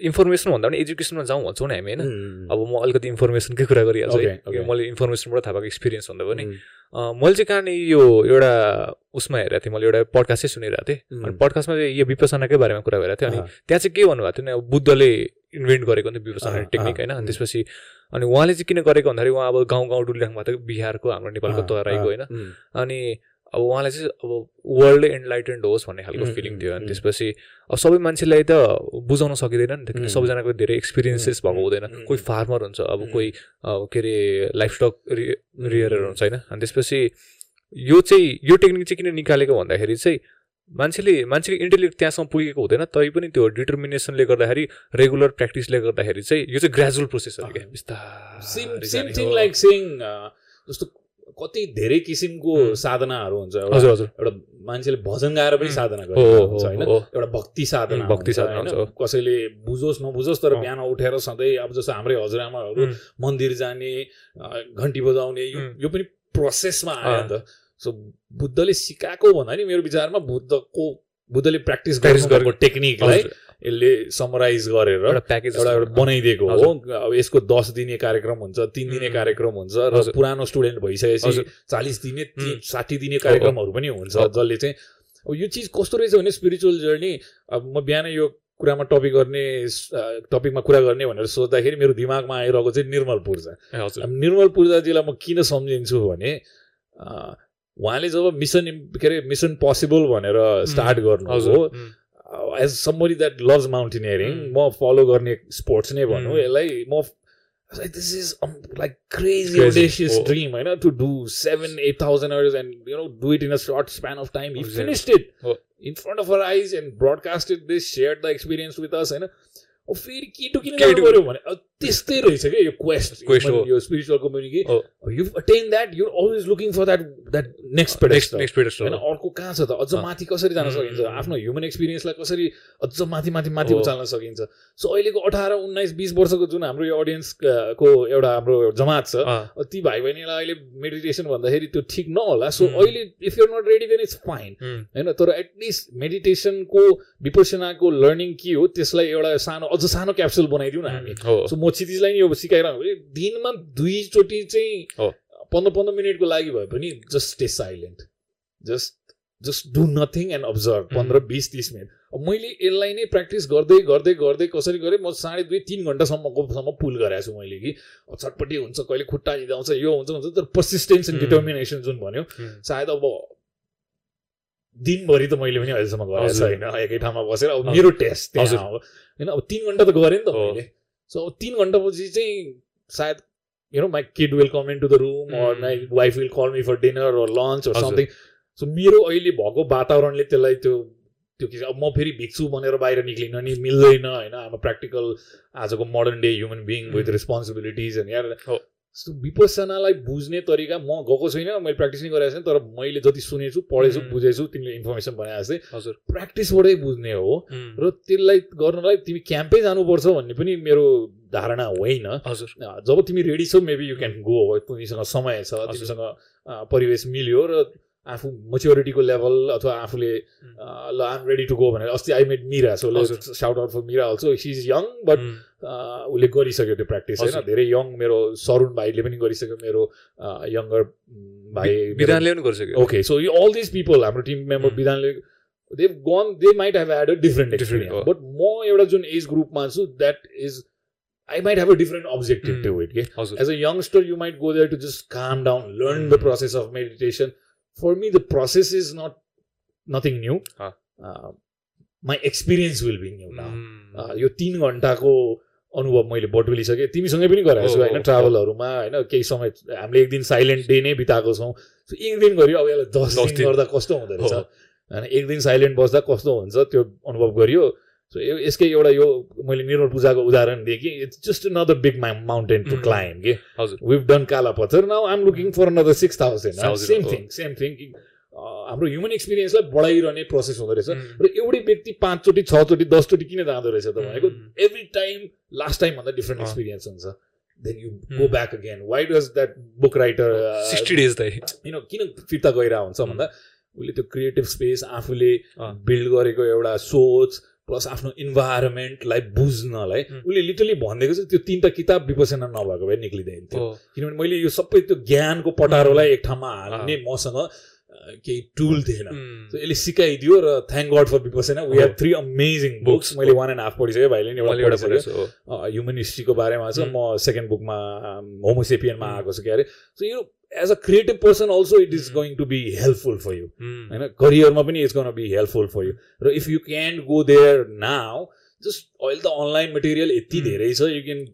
इन्फर्मेसन भन्दा पनि एजुकेसनमा जाउँ भन्छौँ नि हामी होइन? अब म अलिकति इन्फर्मेसनकै कुरा गरिहाल्छु है। मैले इन्फर्मेसनबाट थाहा भएको एक्सपिरियन्स भन्दा पनि। मैले चाहिँ कहाँ नि यो एउटा उसमा हेरेको थिएँ मैले एउटा पडकास्टै सुनिरहेको थिएँ. अनि पडकास्टमा चाहिँ यो विपसनाकै बारेमा कुरा गरिरहेको थियो अनि त्यहाँ चाहिँ के भन्नुभएको थियो नि अब बुद्धले इन्भेन्ट गरेको नि विपसना टेक्निक होइन? अनि. त्यसपछि अनि उहाँले चाहिँ किन गरेको भन्दाखेरि उहाँ अब गाउँ गाउँ डुलिराख्नु भएको थियो बिहारको हाम्रो नेपालको तराईको होइन अनि अब उहाँलाई चाहिँ अब वर्ल्डै एन्लाइटेन्ड होस् भन्ने खालको फिलिङ थियो अनि. त्यसपछि अब सबै मान्छेलाई त बुझाउन सकिँदैन नि त किन. सबैजनाको धेरै एक्सपिरियन्सेस भएको हुँदैन कोही फार्मर हुन्छ अब. कोही के अरे लाइफ स्टक रियरर उम्. हुन्छ होइन अनि त्यसपछि यो चाहिँ यो टेक्निक चाहिँ किन निकालेको भन्दाखेरि चाहिँ मान्छेले मान्छेको इन्टेलेक्ट त्यहाँसम्म पुगेको हुँदैन तै पनि त्यो डिटर्मिनेसनले गर्दाखेरि रेगुलर प्र्याक्टिसले गर्दाखेरि चाहिँ यो चाहिँ ग्रेजुअल प्रोसेस हो क्या बिस्तारै सेम थिङ। लाइक सेङ जस्तो कति धेरै किसिमको. साधनाहरू हुन्छ एउटा हजुर हजुर एउटा मान्छेले भजन गाएर पनि. साधना हुन्छ होइन एउटा भक्ति साधना भक्ति साधना कसैले बुझोस् नबुझोस् तर। बिहान उठेर सधैँ अब जस्तो हाम्रै हजुरआमाहरू मन्दिर जाने घन्टी बजाउने यो पनि प्रोसेसमा आयो। नि त सो बुद्धले सिकाएको भन्दा नि मेरो विचारमा बुद्धको बुद्धले प्र्याक्टिस गरेको टेक्निकलाई यसले समराइज गरेर प्याकेज एउटा एउटा बनाइदिएको हो। अब यसको दस दिने कार्यक्रम हुन्छ तिन दिने उम्. कार्यक्रम हुन्छ र। पुरानो स्टुडेन्ट भइसकेपछि। चालिस दिने उम्. साठी दिने कार्यक्रमहरू पनि हुन्छ हो। जसले चाहिँ अब यो चिज कस्तो रहेछ भने स्पिरिचुअल जर्नी अब म बिहानै यो कुरामा टपिक गर्ने टपिकमा कुरा गर्ने भनेर सोच्दाखेरि मेरो दिमागमा आइरहेको चाहिँ निर्मल पूर्जा निर्मल पूर्जाजीलाई म किन सम्झिन्छु भने उहाँले जब मिसन के अरे मिसन पोसिबल भनेर स्टार्ट गर्नु हो as somebody that loves mountaineering. म फलो गर्ने स्पोर्ट्स नै भनौँ. यसलाई म this is like crazy Crazy. audacious Oh. Dream होइन to do seven eight thousand hours and you know do it in a short span of time Exactly. Finished it Oh. In front of our eyes and broadcasted this share the experience with us होइन फेरि केटो किन केटो- गर्नु पऱ्यो भने त्यस्तै रहेछ क्या यो क्वेस्ट। यो spiritual community. You attain that you're always looking for that that next pedestal next pedestal होइन अर्को कहाँ छ त अझ। माथि कसरी जान सकिन्छ आफ्नो ह्युमन एक्सपिरियन्सलाई कसरी अझ माथि माथि माथि। उचाल्न सकिन्छ सो अहिलेको अठार उन्नाइस बिस वर्षको जुन हाम्रो यो अडियन्स को एउटा हाम्रो जमात छ ती भाइ बहिनीलाई अहिले मेडिटेसन भन्दाखेरि त्यो ठिक नहोला सो. अहिले if you're not ready then it's fine होइन तर एटलिस्ट मेडिटेसनको विपसनाको लर्निङ के हो त्यसलाई एउटा सानो अझ सानो क्याप्सुल बनाइदिउँ न हामी सो म क्षितिजलाई नि यो सिकाइरहनु दिनमा दुईचोटि चाहिँ। पन्ध्र पन्ध्र मिनटको लागि भए पनि just stay silent just just do nothing and observe पन्ध्र बिस तिस मिनट अब मैले यसलाई नै प्र्याक्टिस गर्दै गर्दै गर्दै कसरी गरेँ म साढे दुई तिन घन्टासम्मकोसम्म पुल गराएको छु मैले कि अब छटपट्टि हुन्छ कहिले खुट्टा हिँडाउँछ यो हुन्छ हुन्छ तर पर्सिस्टेन्स एन्ड. डिटर्मिनेसन जुन भन्यो सायद अब दिनभरि त मैले पनि अहिलेसम्म गरेको। छैन एकै ठाउँमा बसेर अब। मेरो टेस्ट। त्यहाँ होइन अब तिन घन्टा त गरेँ नि त। मैले सो अब तिन घन्टापछि चाहिँ सायद you know my kid will come into the room or. My wife will call me for dinner or lunch or. Something so मेरो अहिले भएको वातावरणले त्यसलाई त्यो त्यो किसिम अब म फेरि भिक्छु भनेर बाहिर निक्लिन नि मिल्दैन होइन आमा प्र्याक्टिकल आजको modern day human being with responsibilities अनि यार विपसनालाई बुझ्ने तरिका म गएको छुइनँ मैले प्र्याक्टिस नै गरेको छैन तर मैले जति सुनेछु पढेछु बुझेछु तिमीले इन्फर्मेसन भने जस्तै हजुर। प्र्याक्टिसबाटै बुझ्ने हो र त्यसलाई गर्नलाई तिमी क्याम्पै जानुपर्छ भन्ने पनि मेरो धारणा होइन। हजुर। जब तिमी रेडी छौ मेबी यु क्यान गो तिमीसँग समय छ तिमीसँग परिवेश मिल्यो र आफू मच्योरिटीको लेभल अथवा आफूले ल आम रेडी टु गो भनेर अस्ति I made Mira so shout out for Mira also she is young but उसले गरिसक्यो त्यो प्र्याक्टिस होइन? धेरै यङ मेरो सरुण भाइले पनि गरिसक्यो मेरो यङ्गर भाइ विधानले पनि गरिसक्यो। Okay so you all this people हाम्रो टिम मेम्बर विधानले they gone they might have had a different experience but म एउटा जुन एज ग्रुपमा छु that is I might have a different objective mm. to it. Okay? As a youngster, you might go there to just calm down, learn mm. the process of meditation, for me the process is not nothing new. Experience will be new now. यो तिन घन्टाको अनुभव मैले बटुलिसकेँ तिमीसँगै पनि गराएको छु होइन ट्राभलहरूमा होइन केही समय हामीले एक दिन साइलेन्ट डे नै बिताएको छौँ। एक दिन गऱ्यो अब यसलाई दस दिन गर्दा कस्तो हुँदो रहेछ? होइन एक दिन साइलेन्ट बस्दा कस्तो हुन्छ त्यो अनुभव गरियो। सो यसकै एउटा यो मैले निर्मल पूजाको उदाहरण दिएँ कि it's just another big mountain to climb कि? हजुर। We've done Kala Patthar now I'm looking for another six thousand same thing same thing हाम्रो ह्युमन एक्सपिरियन्सलाई बढाइरहने प्रोसेस हुँदो रहेछ। र एउटै व्यक्ति पाँचचोटि छचोटि दसचोटि किन जाँदो रहेछ त भनेको एभ्री टाइम लास्ट टाइम भन्दा डिफ्रेन्ट एक्सपिरियन्स हुन्छ। Then you go back again why does that book writer sixty days किन किन फिर्ता गइरहेको हुन्छ भन्दा उसले त्यो क्रिएटिभ स्पेस आफूले बिल्ड गरेको एउटा सोच प्लस आफ्नो इन्भाइरोमेन्टलाई बुझ्नलाई उसले लिटरली भनिदिएको छ त्यो तिनवटा किताब विपसना नभएको भए निक्लिँदैन थियो। किनभने मैले यो सबै त्यो ज्ञानको पटारोलाई एक ठाउँमा हाल्ने मसँग केही टुल थिएन। यसले सिकाइदियो र thank God for Vipassana we have three amazing books मैले वान एन्ड हाफ पढिसकेँ भाइले नि एउटा ह्युमन हिस्ट्रीको बारेमा छ। म सेकेन्ड बुकमा होमोसेपियनमा आएको छु क्यारे। सो यो as a creative person also it is going to be helpful for you होइन करियरमा पनि it's gonna be helpful for you र if you can go there now just अहिले त अनलाइन मटेरियल यति धेरै छ you can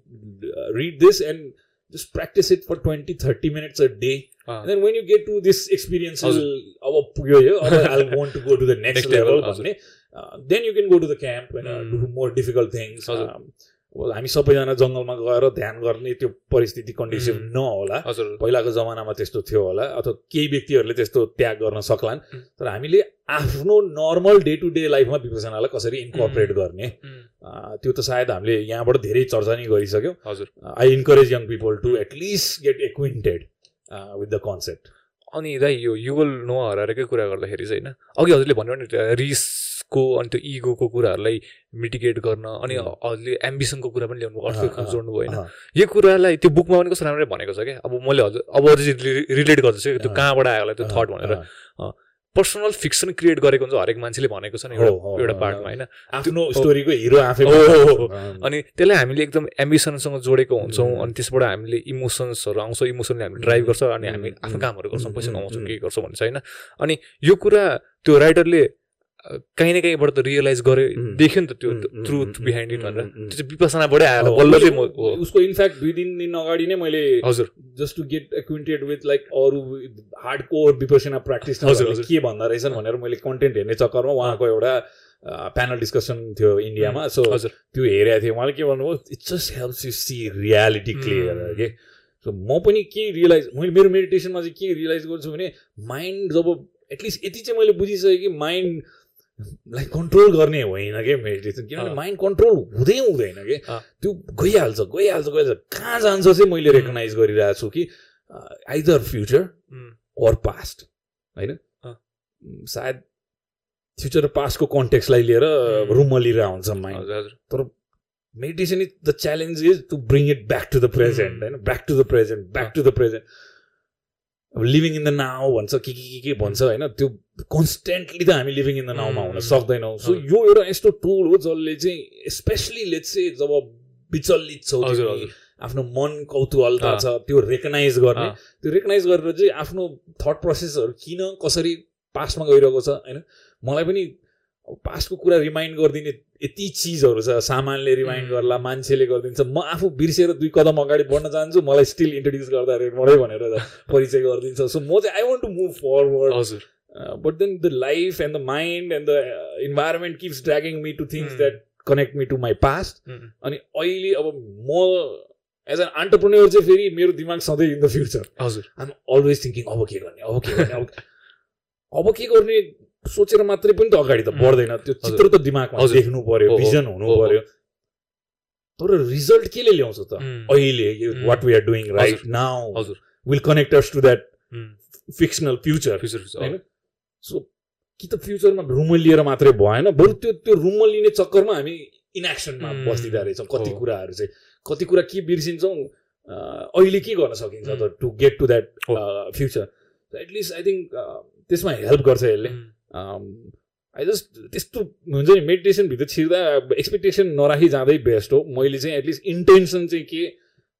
read this and just practice it for 20 30 minutes a day uh. and then when you get to this experience अब पुग्यो यो अब I'll want to go to the next, next level भन्ने uh, then you can go to the camp and uh, do more difficult things um, हामी सबैजना जङ्गलमा गएर ध्यान गर्ने त्यो परिस्थिति कन्डिसन नहोला। पहिलाको जमानामा त्यस्तो थियो होला अथवा केही व्यक्तिहरूले त्यस्तो त्याग गर्न सक्लान्। तर हामीले आफ्नो नर्मल डे टु डे लाइफमा विपसनालाई कसरी इन्कर्पोरेट गर्ने? त्यो त सायद हामीले यहाँबाट धेरै चर्चा नै गरिसक्यौँ। हजुर। I encourage young people to at least get acquainted with the concept अनि दाइ यो युगल नो हराएकै कुरा गर्दाखेरि चाहिँ होइन अघि हजुरले भन्यो नि रिस को अनि त्यो इगोको कुराहरूलाई मिटिगेट गर्न अनि हजुरले एम्बिसनको कुरा पनि ल्याउनु अर्को जोड्नु होइन यो कुरालाई त्यो बुकमा पनि कस्तो राम्ररी भनेको छ क्या? अब मैले हजुर अब अझै रिलेट गर्दैछु त्यो कहाँबाट आयो होला त्यो थट भनेर। पर्सनल फिक्सन क्रिएट गरेको हुन्छ हरेक मान्छेले भनेको छ नि एउटा एउटा पार्टमा होइन? आफ्नो स्टोरीको हिरो आफै अनि त्यसलाई हामीले एकदम एम्बिसनसँग जोडेको हुन्छौँ अनि त्यसबाट हामीले इमोसन्सहरू आउँछ इमोसनले हामीले ड्राइभ गर्छ अनि हामी आफ्नो कामहरू गर्छौँ पैसा कमाउँछौँ के गर्छौँ भन्छ होइन? अनि यो कुरा त्यो राइटरले काहीँ न काहीँबाट त रियलाइज गरे देख्यो नि त त्यो ट्रुथ बिहाइन्ड इट भनेर। त्यो चाहिँ विपसनाबाटै आएर बल्ल चाहिँ म उसको इन्फ्याक्ट दुई तिन दिन अगाडि नै मैले हजुर। Just to get acquainted with like अरू हार्ड कोर विपसना प्र्याक्टिस हजुर के भन्दा रहेछन् भनेर मैले कन्टेन्ट हेर्ने चक्करमा उहाँको एउटा प्यानल डिस्कसन थियो इन्डियामा सो हजुर। त्यो हेरेको थिएँ उहाँले के भन्नुभयो it's just helps you see reality clear के? सो म पनि के रियलाइज मैले मेरो मेडिटेसनमा चाहिँ के रियलाइज गर्छु भने माइन्ड जब एटलिस्ट यति चाहिँ मैले बुझिसकेँ कि माइन्ड लाइक कन्ट्रोल गर्ने होइन क्या मेडिटेसन किनभने माइन्ड कन्ट्रोल हुँदै हुँदैन कि? त्यो गइहाल्छ गइहाल्छ गइहाल्छ। कहाँ जान्छ चाहिँ मैले रेकगनाइज गरिरहेको छु कि आइदर फ्युचर अर पास्ट होइन? सायद फ्युचर र पास्टको कन्टेक्सलाई लिएर रुममा लिएर हुन्छ माइन्ड तर meditation is the challenge is to bring it back to the present होइन? Back to the present back to the present अब लिभिङ इन द नाउ भन्छ के के के के भन्छ होइन? त्यो कन्सटेन्टली त हामी लिभिङ इन द नाउमा हुन सक्दैनौँ सो यो एउटा यस्तो टुल हो जसले चाहिँ स्पेसली लेट्स चाहिँ जब विचलित छौ आफ्नो मन कौतुहलता छ त्यो रेकनाइज गर्ने त्यो रेकनाइज गरेर चाहिँ आफ्नो थट प्रोसेसहरू किन कसरी पास्टमा गइरहेको छ होइन मलाई पनि पास्टको कुरा रिमाइन्ड गरिदिने यति चिजहरू छ सामानले रिमाइन्ड गर्ला मान्छेले गरिदिन्छ म आफू बिर्सेर दुई कदम अगाडि बढ्न चाहन्छु मलाई स्टिल इन्ट्रोड्युस गर्दाखेरि मरै भनेर परिचय गरिदिन्छ सो म चाहिँ I want to move forward हजुर but then the life and the mind and the environment keeps dragging me to things Hmm. That connect me to my past अनि अहिले अब म एज एन अन्टरप्रेन्योर चाहिँ फेरि मेरो दिमाग सधैँ इन द फ्युचर हजुर। आइम अलवेज थिङ्किङ अब के गर्ने अब के गर्ने अब के गर्ने सोचेर मात्रै पनि त अगाडि त Mm. बढ्दैन। त्यो चित्र त दिमागमा। देख्नु पर्यो भिजन हुनु। पर्यो। तर रिजल्ट केले ल्याउँछ त? उम्, अहिले Mm. What we are doing right now will connect us to that fictional future होइन सो कि त फ्युचरमा रुमल लिएर मात्रै भएन बरु त्यो त्यो रुमल लिने चक्करमा हामी इनएक्सनमा. बस्दिँदो रहेछौँ कति। कुराहरू चाहिँ कति कुरा के बिर्सिन्छौँ अहिले के गर्न सकिन्छ त to get to that. Future at least I think त्यसमा हेल्प गर्छ यसले आई जस्ट त्यस्तो हुन्छ नि मेडिटेसनभित्र छिर्दा एक्सपेक्टेसन नराखी जाँदै बेस्ट हो मैले चाहिँ एटलिस्ट इन्टेन्सन चाहिँ के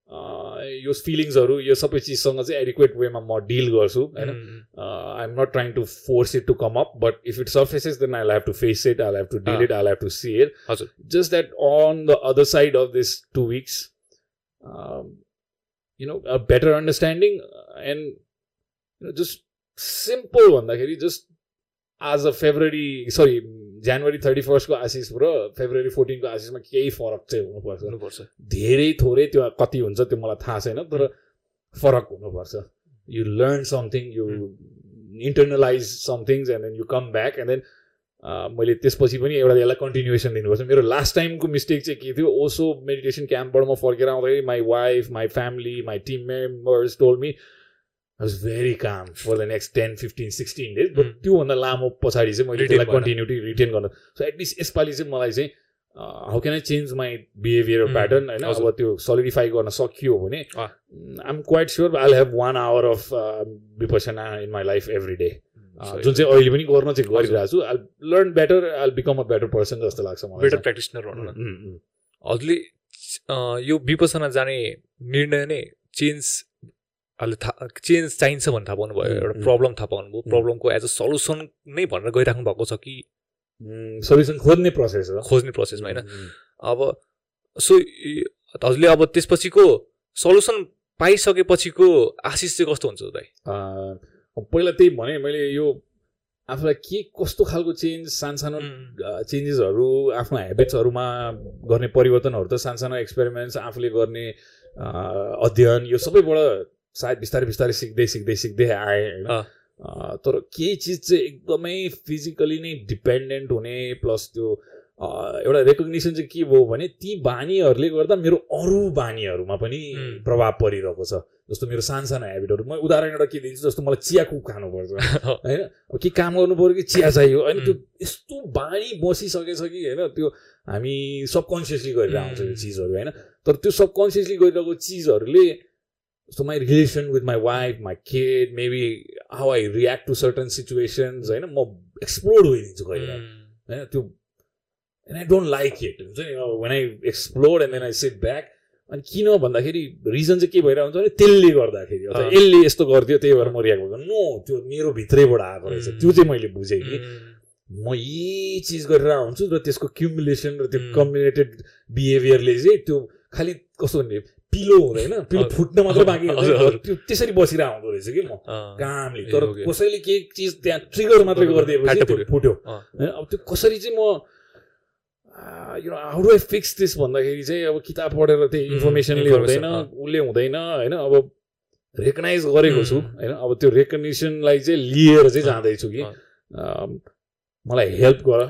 यो फिलिङ्सहरू यो सबै चिजसँग चाहिँ एडिक्वेट वेमा म डिल गर्छु होइन? I am not trying to force it to come up but if it surfaces then I have to face it I have to deal it I have to see it हजुर। Just that on the other side of this two weeks you know a better understanding and just simple भन्दाखेरि just as a February sorry January thirty फर्स्टको आशिष र फेब्रुअरी फोर्टिनको आशिषमा केही फरक चाहिँ हुनुपर्छ। हुनुपर्छ। धेरै थोरै त्यो कति हुन्छ त्यो मलाई थाहा छैन तर फरक हुनुपर्छ। You learn something you internalize somethings and then you come back and then मैले त्यसपछि पनि एउटा यसलाई कन्टिन्युएसन दिनुपर्छ मेरो लास्ट टाइमको मिस्टेक चाहिँ के थियो ओसो मेडिटेसन क्याम्पबाट म फर्केर आउँदाखेरि my wife my family my team members told me was very calm for the next ten fifteen sixteen days but. त्योभन्दा लामो पछाडि चाहिँ मैले त्यसलाई। कन्टिन्युटी रिटेन गर्न सो एटलिस्ट यसपालि चाहिँ मलाई चाहिँ how can I change my behaviour pattern होइन। अब त्यो सोलिडिफाई गर्न सकियो भने Ah. I'm quite sure I have one hour of Vipassana in my life every day. जुन चाहिँ अहिले पनि गर्न चाहिँ गरिरहेको छु I learn better I become a better person जस्तो लाग्छ मलाई बेटर। प्र्याक्टिसनर हजुरले यो विपसना जाने निर्णय नै चेन्ज अहिले थाहा चेन्ज चाहिन्छ भनेर थाहा पाउनुभयो एउटा। प्रब्लम थाहा पाउनुभयो। प्रब्लमको एज अ सल्युसन नै भनेर गइराख्नु भएको छ कि? सल्युसन खोज्ने प्रोसेस हो। खोज्ने प्रोसेसमा होइन? अब सो हजुरले अब त्यसपछिको सल्युसन पाइसकेपछिको आशिष चाहिँ कस्तो हुन्छ दाइ? पहिला त्यही भने मैले यो आफूलाई के कस्तो खालको चेन्ज सानसानो चेन्जेसहरू आफ्नो हेबिट्सहरूमा गर्ने परिवर्तनहरू त सानसानो एक्सपेरिमेन्ट्स आफूले गर्ने अध्ययन यो सबैबाट सायद बिस्तारै बिस्तारै सिक्दै सिक्दै सिक्दै आएँ होइन? तर केही चिज चाहिँ एकदमै फिजिकली नै डिपेन्डेन्ट हुने प्लस त्यो एउटा रेकग्नेसन चाहिँ के भयो भने ती बानीहरूले गर्दा मेरो अरू बानीहरूमा पनि. प्रभाव परिरहेको छ। जस्तो मेरो सानसानो हेबिटहरू म उदाहरण एउटा के दिन्छु जस्तो मलाई चिया कुक खानुपर्छ होइन? अब के काम गर्नु पऱ्यो कि चिया चाहियो? होइन त्यो यस्तो बानी बसिसकेछ कि होइन? त्यो हामी सबकन्सियसली गरेर आउँछ यो. चिजहरू होइन? तर त्यो सबकन्सियसली गरिरहेको चिजहरूले जस्तो my relation with my wife my kid maybe how I react to certain situations होइन म एक्सप्लोर भइदिन्छु कहिले होइन त्यो and I don't like it हुन्छ नि when I explore and then I sit back अनि किन भन्दाखेरि रिजन चाहिँ के भइरहेको हुन्छ भने त्यसले गर्दाखेरि अथवा। यसले यस्तो गरिदियो त्यही भएर म रियाक्ट गर्छु नो त्यो मेरो भित्रैबाट आएको रहेछ. त्यो चाहिँ मैले बुझेँ कि म यही चिज गरेर आउँछु र त्यसको क्युमुलेसन र त्यो. कम्बिनेटेड बिहेभियरले चाहिँ त्यो खालि कस्तो भन्ने पिलो हुँदैन पिलो। फुट्न मात्र बाँकी हुन्छ। त्यो त्यसरी बसिरहेको आउँदो रहेछ कि म कामले तर। कसैले केही चिज त्यहाँ ट्रिगर मात्रै गरिदिएपछि त्यो फुट्यो अब त्यो कसरी चाहिँ म you know how do I fix this भन्दाखेरि चाहिँ अब किताब पढेर त्यही उम्, इन्फर्मेसनले हुँदैन। उसले हुँदैन होइन अब रेकगनाइज गरेको छु. होइन अब त्यो रेकग्नेसनलाई चाहिँ लिएर चाहिँ जाँदैछु कि मलाई हेल्प गर?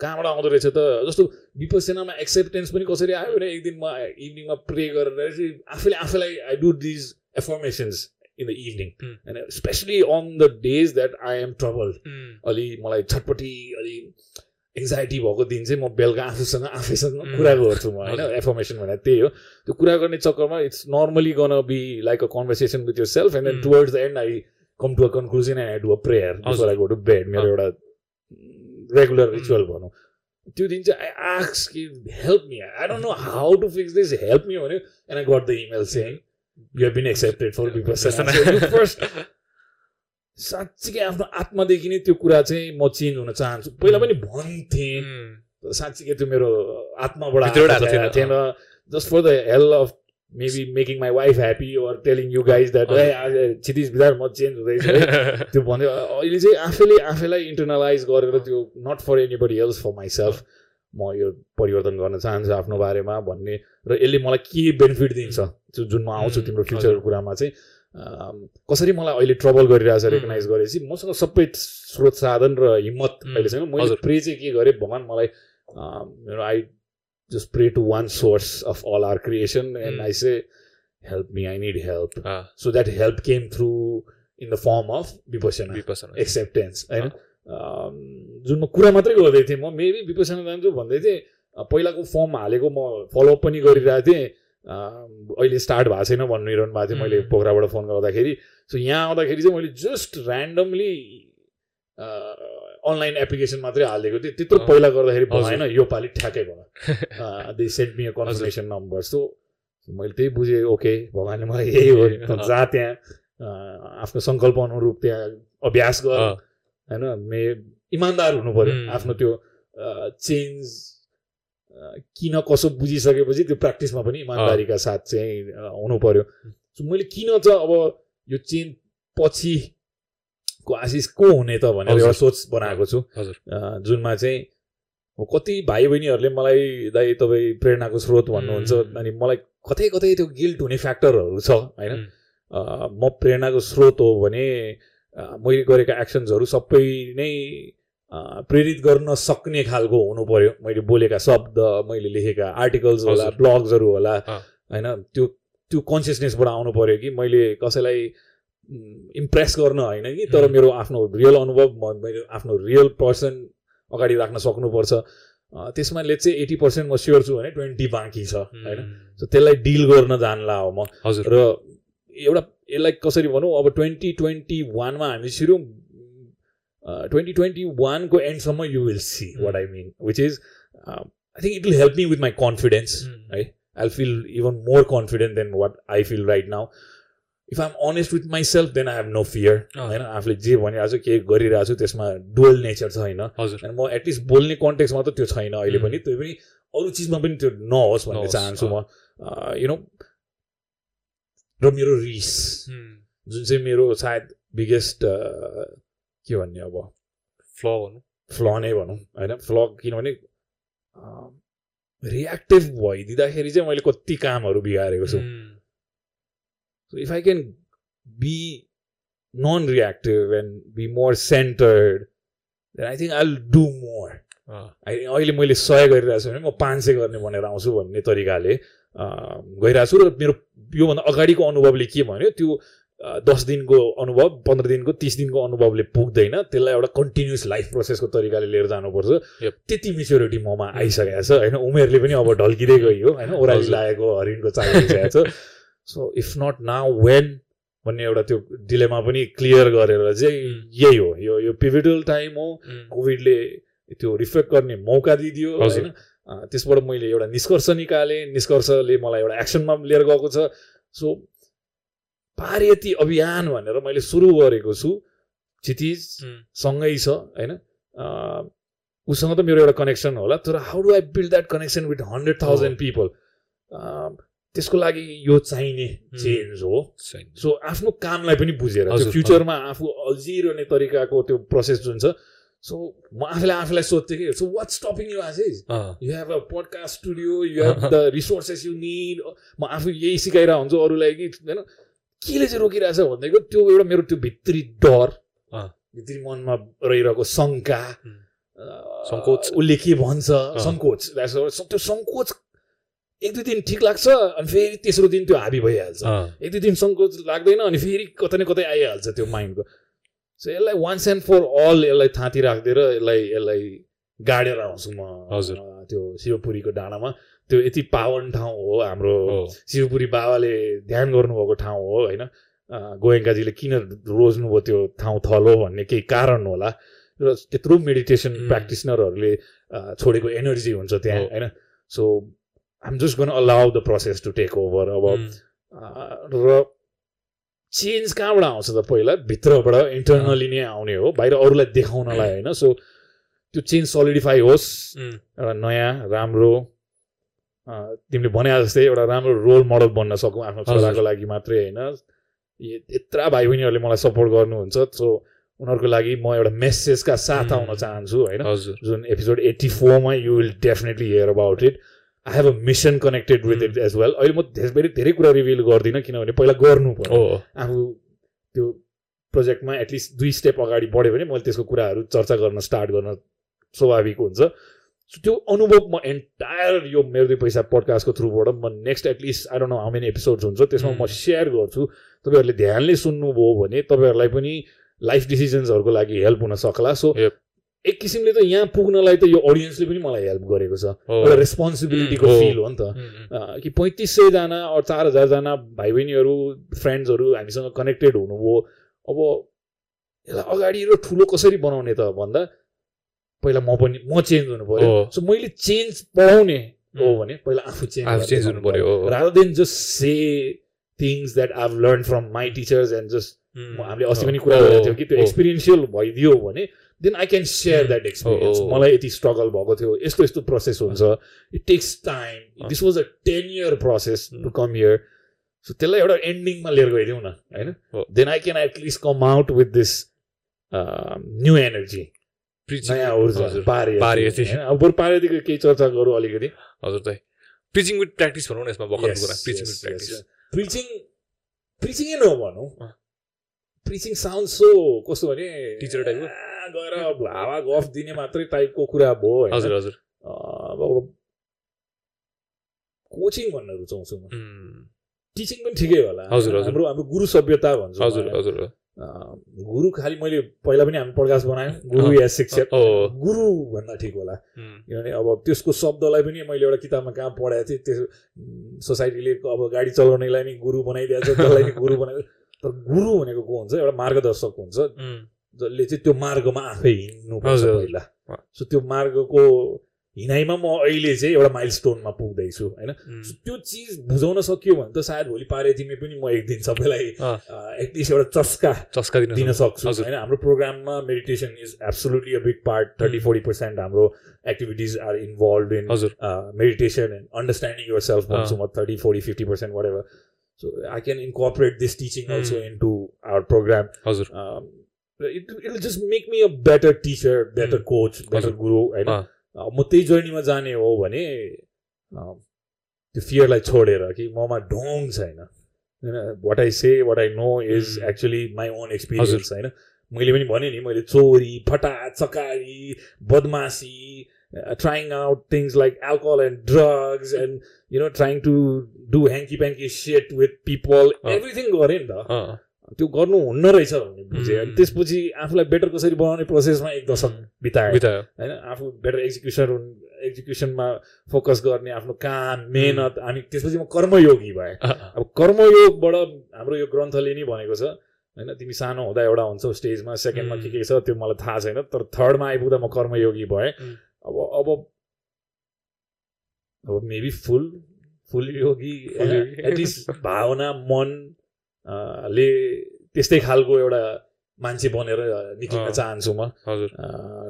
कहाँबाट आउँदो रहेछ त जस्तो विपसेनामा एक्सेप्टेन्स पनि कसरी आयो भने एक दिन म इभिनिङमा प्रे गरेर चाहिँ आफूले आफूलाई I do these affirmations in the evening. होइन especially on the days that I am trouble अलि मलाई छटपट्टि अलि एङ्जाइटी भएको दिन चाहिँ म बेलुका आफूसँग आफैसँग. कुरा गर्छु म होइन। एफर्मेसन भनेर त्यही हो त्यो कुरा गर्ने चक्करमा it's normally gonna be like a conversation with your self and then. Towards the end I come to a conclusion and I do a prayer. I go to bed मेरो। एउटा रेगुलर. रिचुअल भनौँ त्यो दिन चाहिँ आई आक्स कि help me I don't know how to fix this help me भन्यो and I got the email saying you have been accepted for because first साँच्चीकै आफ्नो आत्मादेखि नै त्यो कुरा चाहिँ म चेन्ज हुन चाहन्छु। पहिला पनि भन्थेँ। तर साँच्चीकै त्यो मेरो आत्माबाट थिएन। Just for the help of maybe making my wife happy or telling you guys that क्षितिज बिदा म चेन्ज हुँदैछु है? त्यो भन्यो अहिले चाहिँ आफैले आफैलाई इन्टरनलाइज गरेर त्यो not for anybody else for myself म यो परिवर्तन गर्न चाहन्छु आफ्नो बारेमा भन्ने। र यसले मलाई के बेनिफिट दिन्छ? त्यो जुन म आउँछु तिम्रो फ्युचरको कुरामा चाहिँ कसरी मलाई अहिले ट्रबल गरिरहेछ रेकगनाइज गरेपछि मसँग सबै स्रोत साधन र हिम्मत अहिले छैन मैले प्रे चाहिँ के गरेँ भगवान् मलाई मेरो I just pray to one source of all our creation and mm. I say, help me, I need help. Ah. So that help came through in the form of vipassana, vipassana. acceptance होइन जुन म कुरा मात्रै गर्दै थिएँ म मेबी विपसना जान्छु भन्दै थिएँ पहिलाको फर्म हालेको म फलोअप पनि गरिरहेको थिएँ अहिले स्टार्ट भएको छैन भनिरहनु भएको थियो मैले पोखराबाट फोन गर्दाखेरि सो यहाँ आउँदाखेरि चाहिँ मैले जस्ट ऱ्यान्डमली अनलाइन एप्लिकेसन मात्रै हालिदिएको थिएँ त्यत्रो पहिला गर्दाखेरि भएन यो पालि ठ्याक्कै भयो। They sent me confirmation number so मैले त्यही बुझेँ ओके भगवान्ले मलाई यही हो जा त्यहाँ। आफ्नो सङ्कल्प अनुरूप त्यहाँ अभ्यास गर। होइन मे इमान्दार हुनु पऱ्यो आफ्नो त्यो चेन्ज किन कसो बुझिसकेपछि त्यो प्र्याक्टिसमा पनि इमान्दारीका साथ चाहिँ हुनु पऱ्यो सो मैले किन चाहिँ अब यो चेन्ज पछि आशिष को हुने त भनेर एउटा सोच बनाएको छु। जुनमा चाहिँ कति भाइ बहिनीहरूले मलाई दाइ तपाईँ प्रेरणाको स्रोत भन्नुहुन्छ अनि मलाई कतै कतै त्यो गिल्ट हुने फ्याक्टरहरू छ होइन? म प्रेरणाको स्रोत हो भने मैले गरेका एक्सन्सहरू सबै नै प्रेरित गर्न सक्ने खालको हुनु पर्यो। मैले बोलेका शब्द मैले लेखेका आर्टिकल्स होला ब्लग्सहरू होला होइन? त्यो त्यो कन्सियसनेसबाट आउनु पऱ्यो कि मैले कसैलाई इम्प्रेस गर्न होइन कि? तर मेरो आफ्नो रियल अनुभव मैले आफ्नो रियल पर्सन अगाडि राख्न सक्नुपर्छ। त्यसमा ले चाहिँ एटी पर्सेन्ट म स्योर छु भने ट्वेन्टी बाँकी छ होइन? सो त्यसलाई डिल गर्न जानला हो म। हजुर। र एउटा यसलाई कसरी भनौँ अब ट्वेन्टी ट्वेन्टी वानमा हामी छिरौँ ट्वेन्टी ट्वेन्टी वानको एन्डसम्म you will see what I mean which is I think it will help me with my confidence है? I feel even more confident than what I feel right now if I'm honest with myself then I have no fear होइन आफूले जे भनिरहेको छु के गरिरहेको छु त्यसमा डुवल नेचर छ होइन। हजुर। म एटलिस्ट बोल्ने कन्टेक्समा त त्यो छैन अहिले पनि। त्यो पनि अरू चिजमा पनि त्यो नहोस् भन्ने चाहन्छु म। यु नो र मेरो रिस जुन चाहिँ मेरो सायद बिगेस्ट के भन्ने अब? फ्ल भनौँ। फ्ल नै भनौँ होइन। फ्ल किनभने रियाक्टिभ भइदिँदाखेरि चाहिँ मैले कति कामहरू बिगारेको छु। So if I can be non-reactive and be more centered, then I think I'll do more. अहिले मैले सय गरिरहेको छु भने म पाँच सय गर्ने भनेर आउँछु भन्ने तरिकाले गइरहेको छु र मेरो योभन्दा अगाडिको अनुभवले के भन्यो त्यो दस दिनको अनुभव पन्ध्र दिनको तिस दिनको अनुभवले पुग्दैन त्यसलाई एउटा कन्टिन्युस लाइफ प्रोसेसको तरिकाले लिएर जानुपर्छ। त्यति मेच्योरिटी ममा आइसकेको छ होइन? उमेरले पनि अब ढल्किँदै गयो होइन? ओह्राली लागेको हरिणको चाहिसकेको छ। So if not now when भन्ने एउटा त्यो डिलेमा पनि क्लियर गरेर चाहिँ यही हो। यो यो पिभिटल टाइम हो। कोभिडले त्यो रिफ्लेक्ट गर्ने मौका दिइदियो होइन? त्यसबाट मैले एउटा निष्कर्ष निकालेँ। निष्कर्षले मलाई एउटा एक्सनमा लिएर गएको छ। सो पार्यती अभियान भनेर मैले सुरु गरेको छु। क्षितिज सँगै छ होइन? उसँग त मेरो एउटा कनेक्सन होला। तर how do I build that connection with hundred thousand people त्यसको लागि यो चाहिने चेन्ज हो। सो आफ्नो कामलाई पनि बुझेर त्यो फ्युचरमा आफू अल्झिरहने तरिकाको त्यो प्रोसेस जुन छ। सो म आफूलाई आफूलाई सोध्थेँ कि so what stopping you Ashish you have a podcast studio you have the resources you need म आफू यही सिकाइरहेको हुन्छु अरूलाई कि होइन? केले चाहिँ रोकिरहेछ भनेको त्यो एउटा मेरो त्यो भित्री डर भित्री मनमा रहिरहेको शङ्का सङ्कोच। उसले के भन्छ? सङ्कोच। त्यो सङ्कोच एक दुई दिन ठिक लाग्छ अनि फेरि तेस्रो दिन त्यो हाबी भइहाल्छ। एक दुई दिन सङ्कोच लाग्दैन अनि फेरि कतै न कतै आइहाल्छ त्यो माइन्डको। सो यसलाई वान्स एन्ड फर अल यसलाई थाँती राखिदिएर यसलाई यसलाई गाडेर आउँछु म हजुर। त्यो शिवपुरीको डाँडामा। त्यो यति पावन ठाउँ हो हाम्रो शिवपुरी बाबाले ध्यान गर्नुभएको ठाउँ हो होइन? गोयङ्काजीले किन रोज्नुभयो त्यो ठाउँ थलो भन्ने केही कारण होला। र त्यत्रो मेडिटेसन प्र्याक्टिसनरहरूले छोडेको एनर्जी हुन्छ त्यहाँ होइन? So I'm just gonna allow the process to take over अब र चेन्ज कहाँबाट आउँछ त पहिला भित्रबाट इन्टर्नली नै आउने हो बाहिर अरूलाई देखाउनलाई होइन सो त्यो चेन्ज सलिडिफाई होस् एउटा नयाँ राम्रो तिमीले भने जस्तै एउटा राम्रो रोल मोडल बन्न सकौँ आफ्नो। छोराको लागि मात्रै होइन यत्र भाइ बहिनीहरूले मलाई सपोर्ट गर्नुहुन्छ सो उनीहरूको लागि म एउटा मेसेजका साथ. आउन चाहन्छु होइन जुन एपिसोड एट्टी फोरमा you will definitely hear about it I have a mission connected with it as well अहिले म धेरै धेरै कुरा रिभिल गर्दिनँ किनभने पहिला गर्नु पर्यो आफू त्यो प्रोजेक्टमा एटलिस्ट दुई स्टेप अगाडि बढ्यो भने मैले त्यसको कुराहरू चर्चा गर्न स्टार्ट गर्न स्वाभाविक हुन्छ। सो त्यो अनुभव म एन्टायर यो मेरो दुई पैसा पडकास्टको थ्रुबाट म next at least I don't know how many episodes हुन्छ त्यसमा म Mm. सेयर गर्छु। तपाईँहरूले ध्यानले सुन्नुभयो भने तपाईँहरूलाई पनि लाइफ डिसिजन्सहरूको लागि हेल्प हुन सक्ला। सो. एक किसिमले त यहाँ पुग्नलाई त यो अडियन्सले पनि मलाई हेल्प गरेको छ एउटा रेस्पोन्सिबिलिटीको। फिल हो नि त कि पैँतिस सयजना अरू चार हजारजना भाइ बहिनीहरू फ्रेन्ड्सहरू हामीसँग कनेक्टेड हुनुभयो अब यसलाई अगाडि र ठुलो कसरी बनाउने त भन्दा पहिला म पनि म चेन्ज हुनु पर्यो हो। सो मैले चेन्ज पढाउने हो. भने पहिला आफू चेन्ज हुनु पर्यो, हो। Rather than just say things that I've learn from my teachers and just. हामीले अस्ति पनि कुरा गरेको थियौँ कि त्यो। एक्सपिरियन्सियल भइदियो भने then I can share. That experience. मलाई यति स्ट्रगल भएको थियो. यस्तो यस्तो प्रोसेस हुन्छ। It takes time. This was a ten year process to. Come here so त्यसलाई एउटा एन्डिङमा लिएर गइदिउँ न होइन। Then I can at least come out with this new energy Preaching- नयाँ ऊर्जा पारे पारेयती। अब बरु पारेदेखि केही चर्चा गरौँ अलिकति। हजुर त प्रिचिङ विथ प्र्याक्टिस भनौँ न यसमा भर्खरको कुरा। प्रिचिङ विथ प्र्याक्टिस प्रिचिङ प्रिचिङै नभनौँ। प्रिचिङ साउन्ड सो कस्तो भने हो? आ, गएर हावा गफ दिने मात्रै टाइपको कुरा भयो? हजुर हजुर अब कोचिङ भन्न रुचाउँछु म. टिचिङ पनि ठिकै होला हजुर। हाम्रो हाम्रो गुरु सभ्यता भन्छु हजुर। हजुर गुरु खालि मैले पहिला पनि हामी प्रकाश बनायौँ गुरु। या शिक्षक। गुरु भन्दा ठिक होला. किनभने अब त्यसको शब्दलाई पनि मैले एउटा किताबमा कहाँ पढाएको थिएँ त्यो सोसाइटीले अब गाडी चलाउनेलाई नि गुरु बनाइदिएको छ त्यसलाई नि गुरु बनाइदिएको तर गुरु भनेको को हुन्छ? एउटा मार्गदर्शक हुन्छ. जसले चाहिँ त्यो मार्गमा आफै हिँड्नुपर्छ। पहिला। सो त्यो मार्गको हिँडाइमा म अहिले चाहिँ एउटा माइल स्टोनमा पुग्दैछु होइन? त्यो चिज बुझाउन सकियो भने त सायद भोलि पारेतिमी पनि म एक दिन सबैलाई एटलिस्ट एउटा चस्का चस्का दिन सक्छु। होइन? हाम्रो प्रोग्राममा meditation is absolutely a big part thirty forty percent हाम्रो activities are involve in meditation and understanding your self भन्छु म thirty forty fifty percent whatever so I can incorporate this teaching also into our program हजुर it it just make me a better teacher better coach better. गुरु होइन म त्यही जर्नीमा जाने हो भने त्यो फियरलाई छोडेर कि ममा ढोङ छैन what I say what I know is Mm. Actually my own experience होइन मैले पनि भने नि मैले चोरी फटा चकारी बदमासी trying out things like alcohol and drugs and you know trying to do hanky panky set with people uh. Everything गरेँ नि त त्यो गर्नु हुन्न रहेछ भन्ने बुझेँ। अनि Mm. त्यसपछि आफूलाई बेटर कसरी बनाउने प्रोसेसमा एक दशक Mm. बिताएँ। बितायो। होइन आफू बेटर एक्जिक्युसन एक्जिक्युसनमा फोकस गर्ने आफ्नो काम मेहनत अनि त्यसपछि म कर्मयोगी भएँ। अँ, अब कर्मयोगबाट हाम्रो यो ग्रन्थले नि भनेको छ होइन तिमी सानो हुँदा एउटा हुन्छौ स्टेजमा सेकेन्डमा के के छ त्यो मलाई थाहा छैन तर थर्डमा आइपुग्दा म कर्मयोगी भएँ. अब अब अब मेबी फुल फुल Full योगी। एटलिस्ट भावना मन ले त्यस्तै खालको एउटा मान्छे बनेर निक्लिन। चाहन्छु म हजुर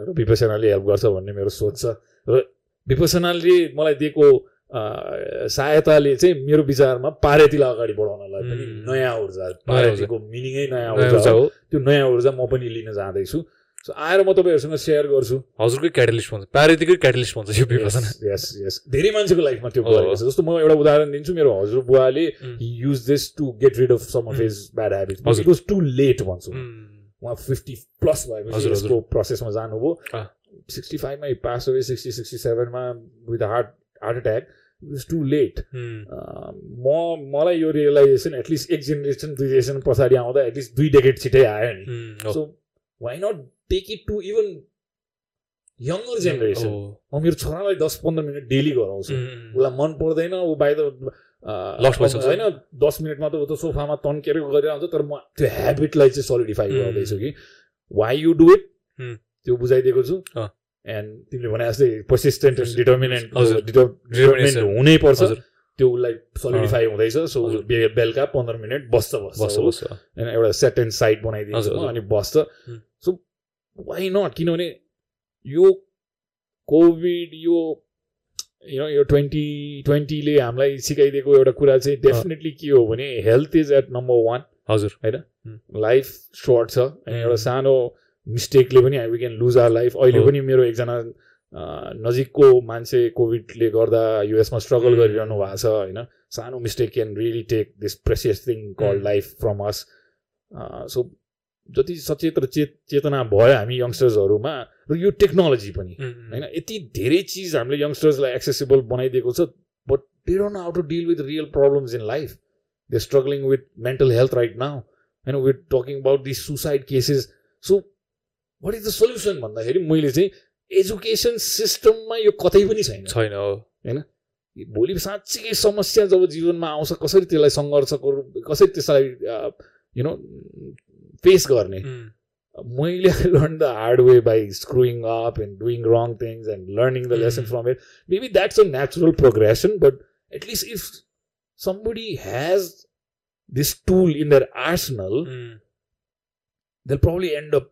र विपसनाले हेल्प गर्छ भन्ने मेरो सोच छ र विपसनाले मलाई दिएको सहायताले चाहिँ मेरो विचारमा पारेतीलाई अगाडि बढाउनलाई पनि. नयाँ ऊर्जा। पारेतीको मिनिङै नयाँ नयाँ ऊर्जा हो त्यो नयाँ ऊर्जा म पनि लिन जाँदैछु आएर म तपाईँहरूसँग सेयर गर्छु हजुरकै क्याटलिस्ट भन्छ प्यारेतीकै क्याटलिस्ट भन्छ यो विपसना यस यस धेरै मान्छेको लाइफमा त्यो। गरेको छ जस्तो म एउटा उदाहरण दिन्छु मेरो हजुर बुवाले. Use this to get rid of some of. His bad हजुर। इट वाज टु लेट भन्छु. उहाँ फिफ्टी प्लस भएपछि। यसको प्रोसेसमा जानुभयो। सिक्सटी फाइभमा pass away sixty sixty सेभेनमा with heart heart attack it was too late. म मलाई यो रियलाइजेसन एटलिस्ट एक जेनेरेसन दुई जेनेरेसन पछाडि आउँदा एटलिस्ट दुई डेकेट छिटै आयो नि। So why not take it to even younger generation. म मेरो छोरालाई दस पन्ध्र मिनट डेली गराउँछु. उसलाई मन पर्दैन ऊ बाहिर। होइन दस मिनटमा त ऊ त सोफामा तन्केर गरिरहन्छ तर म त्यो हेबिटलाई चाहिँ सलिडिफाई. गर्दैछु कि वाइ यु डु इट. त्यो बुझाइदिएको छु। एन्ड तिमीले भने जस्तै पर्सिस्टेन्ट डिटर्मिनेन्ट। Determinant Determination। हुनै पर्छ हजुर त्यो उसलाई सलिडिफाई हुँदैछ सो बेलुका पन्ध्र मिनट बस्छ बस्छ बस्छ एउटा सेट एन्ड साइड बनाइदिन्छ। अनि बस्छ. सो वाइ नट किनभने यो कोभिड यो यु नो यो ट्वेन्टी ट्वेन्टीले हामीलाई सिकाइदिएको एउटा कुरा चाहिँ डेफिनेटली के हो भने health is at number one हजुर होइन लाइफ सर्ट छ अनि एउटा सानो मिस्टेकले पनि we can lose our life अहिले पनि मेरो एकजना नजिकको मान्छे कोभिडले गर्दा युएसमा स्ट्रगल गरिरहनु भएको छ होइन सानो mistake can really take this precious thing call life from us so जति सचेत र चेत चेतना भयो हामी यङ्स्टर्सहरूमा र यो टेक्नोलोजी पनि होइन? यति धेरै चिज हामीले यङ्स्टर्सलाई एक्सेसिबल बनाइदिएको छ but they don't how to deal with real problems in life they struggling with mental health right now होइन with talking about this suicide cases so what is the solution भन्दाखेरि मैले चाहिँ एजुकेसन सिस्टममा यो कतै पनि छैन। छैन होइन? भोलि साँच्चीकै समस्या जब जीवनमा आउँछ कसरी त्यसलाई सङ्घर्ष कसरी त्यसलाई यु नो फेस गर्ने मैले learn the hard way by screwing up and doing wrong things and learning the lesson from it maybe that's a natural progression but at least if somebody has this tool in their arsenal, mm. they'll probably end up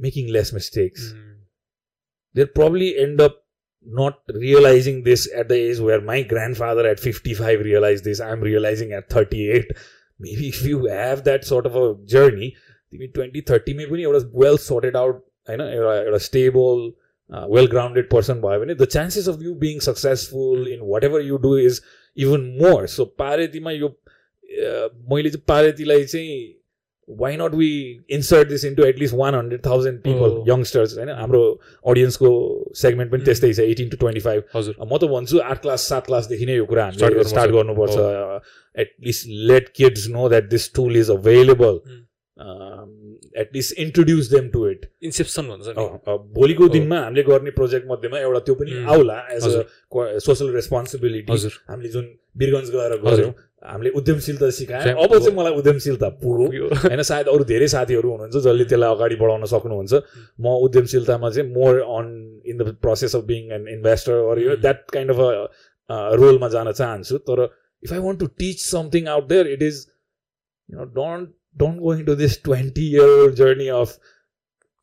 making less mistakes. Mm. They'll probably end up not realizing this at the age where my grandfather at 55 realized this. I'm realizing at 38. Maybe if you have that sort of a journey, तिमी ट्वेन्टी थर्टीमै पनि एउटा वेल सर्टेड आउट होइन एउटा एउटा स्टेबल वेल ग्राउन्डेड पर्सन भयो भने the chances of you being successful in whatever you do is even more so पारेतीमा यो मैले चाहिँ पारेतीलाई चाहिँ why not we insert this into at least one hundred thousand people youngsters होइन हाम्रो अडियन्सको सेगमेन्ट पनि त्यस्तै छ एटिन टु ट्वेन्टी फाइभ हजुर म त भन्छु आठ क्लास सात क्लासदेखि नै यो कुरा हामीले स्टार्ट गर्नुपर्छ। At least let kids know that this tool is available at least introduce them to it inception भन्छ भोलिको दिनमा हामीले गर्ने प्रोजेक्ट मध्येमा एउटा त्यो पनि आउला एज अ सोसल रेस्पोन्सिबिलिटी हामीले जुन वीरगन्ज गएर गऱ्यौँ हामीले उद्यमशीलता सिकायो। अब चाहिँ मलाई उद्यमशीलता पुग्यो होइन सायद अरू धेरै साथीहरू हुनुहुन्छ जसले त्यसलाई अगाडि बढाउन सक्नुहुन्छ। म उद्यमशीलतामा चाहिँ more on in the process of being an investor or यो द्याट काइन्ड अफ अ रोलमा जान चाहन्छु। तर if I want to teach something out there it is you know don't don't go into this 20 year journey of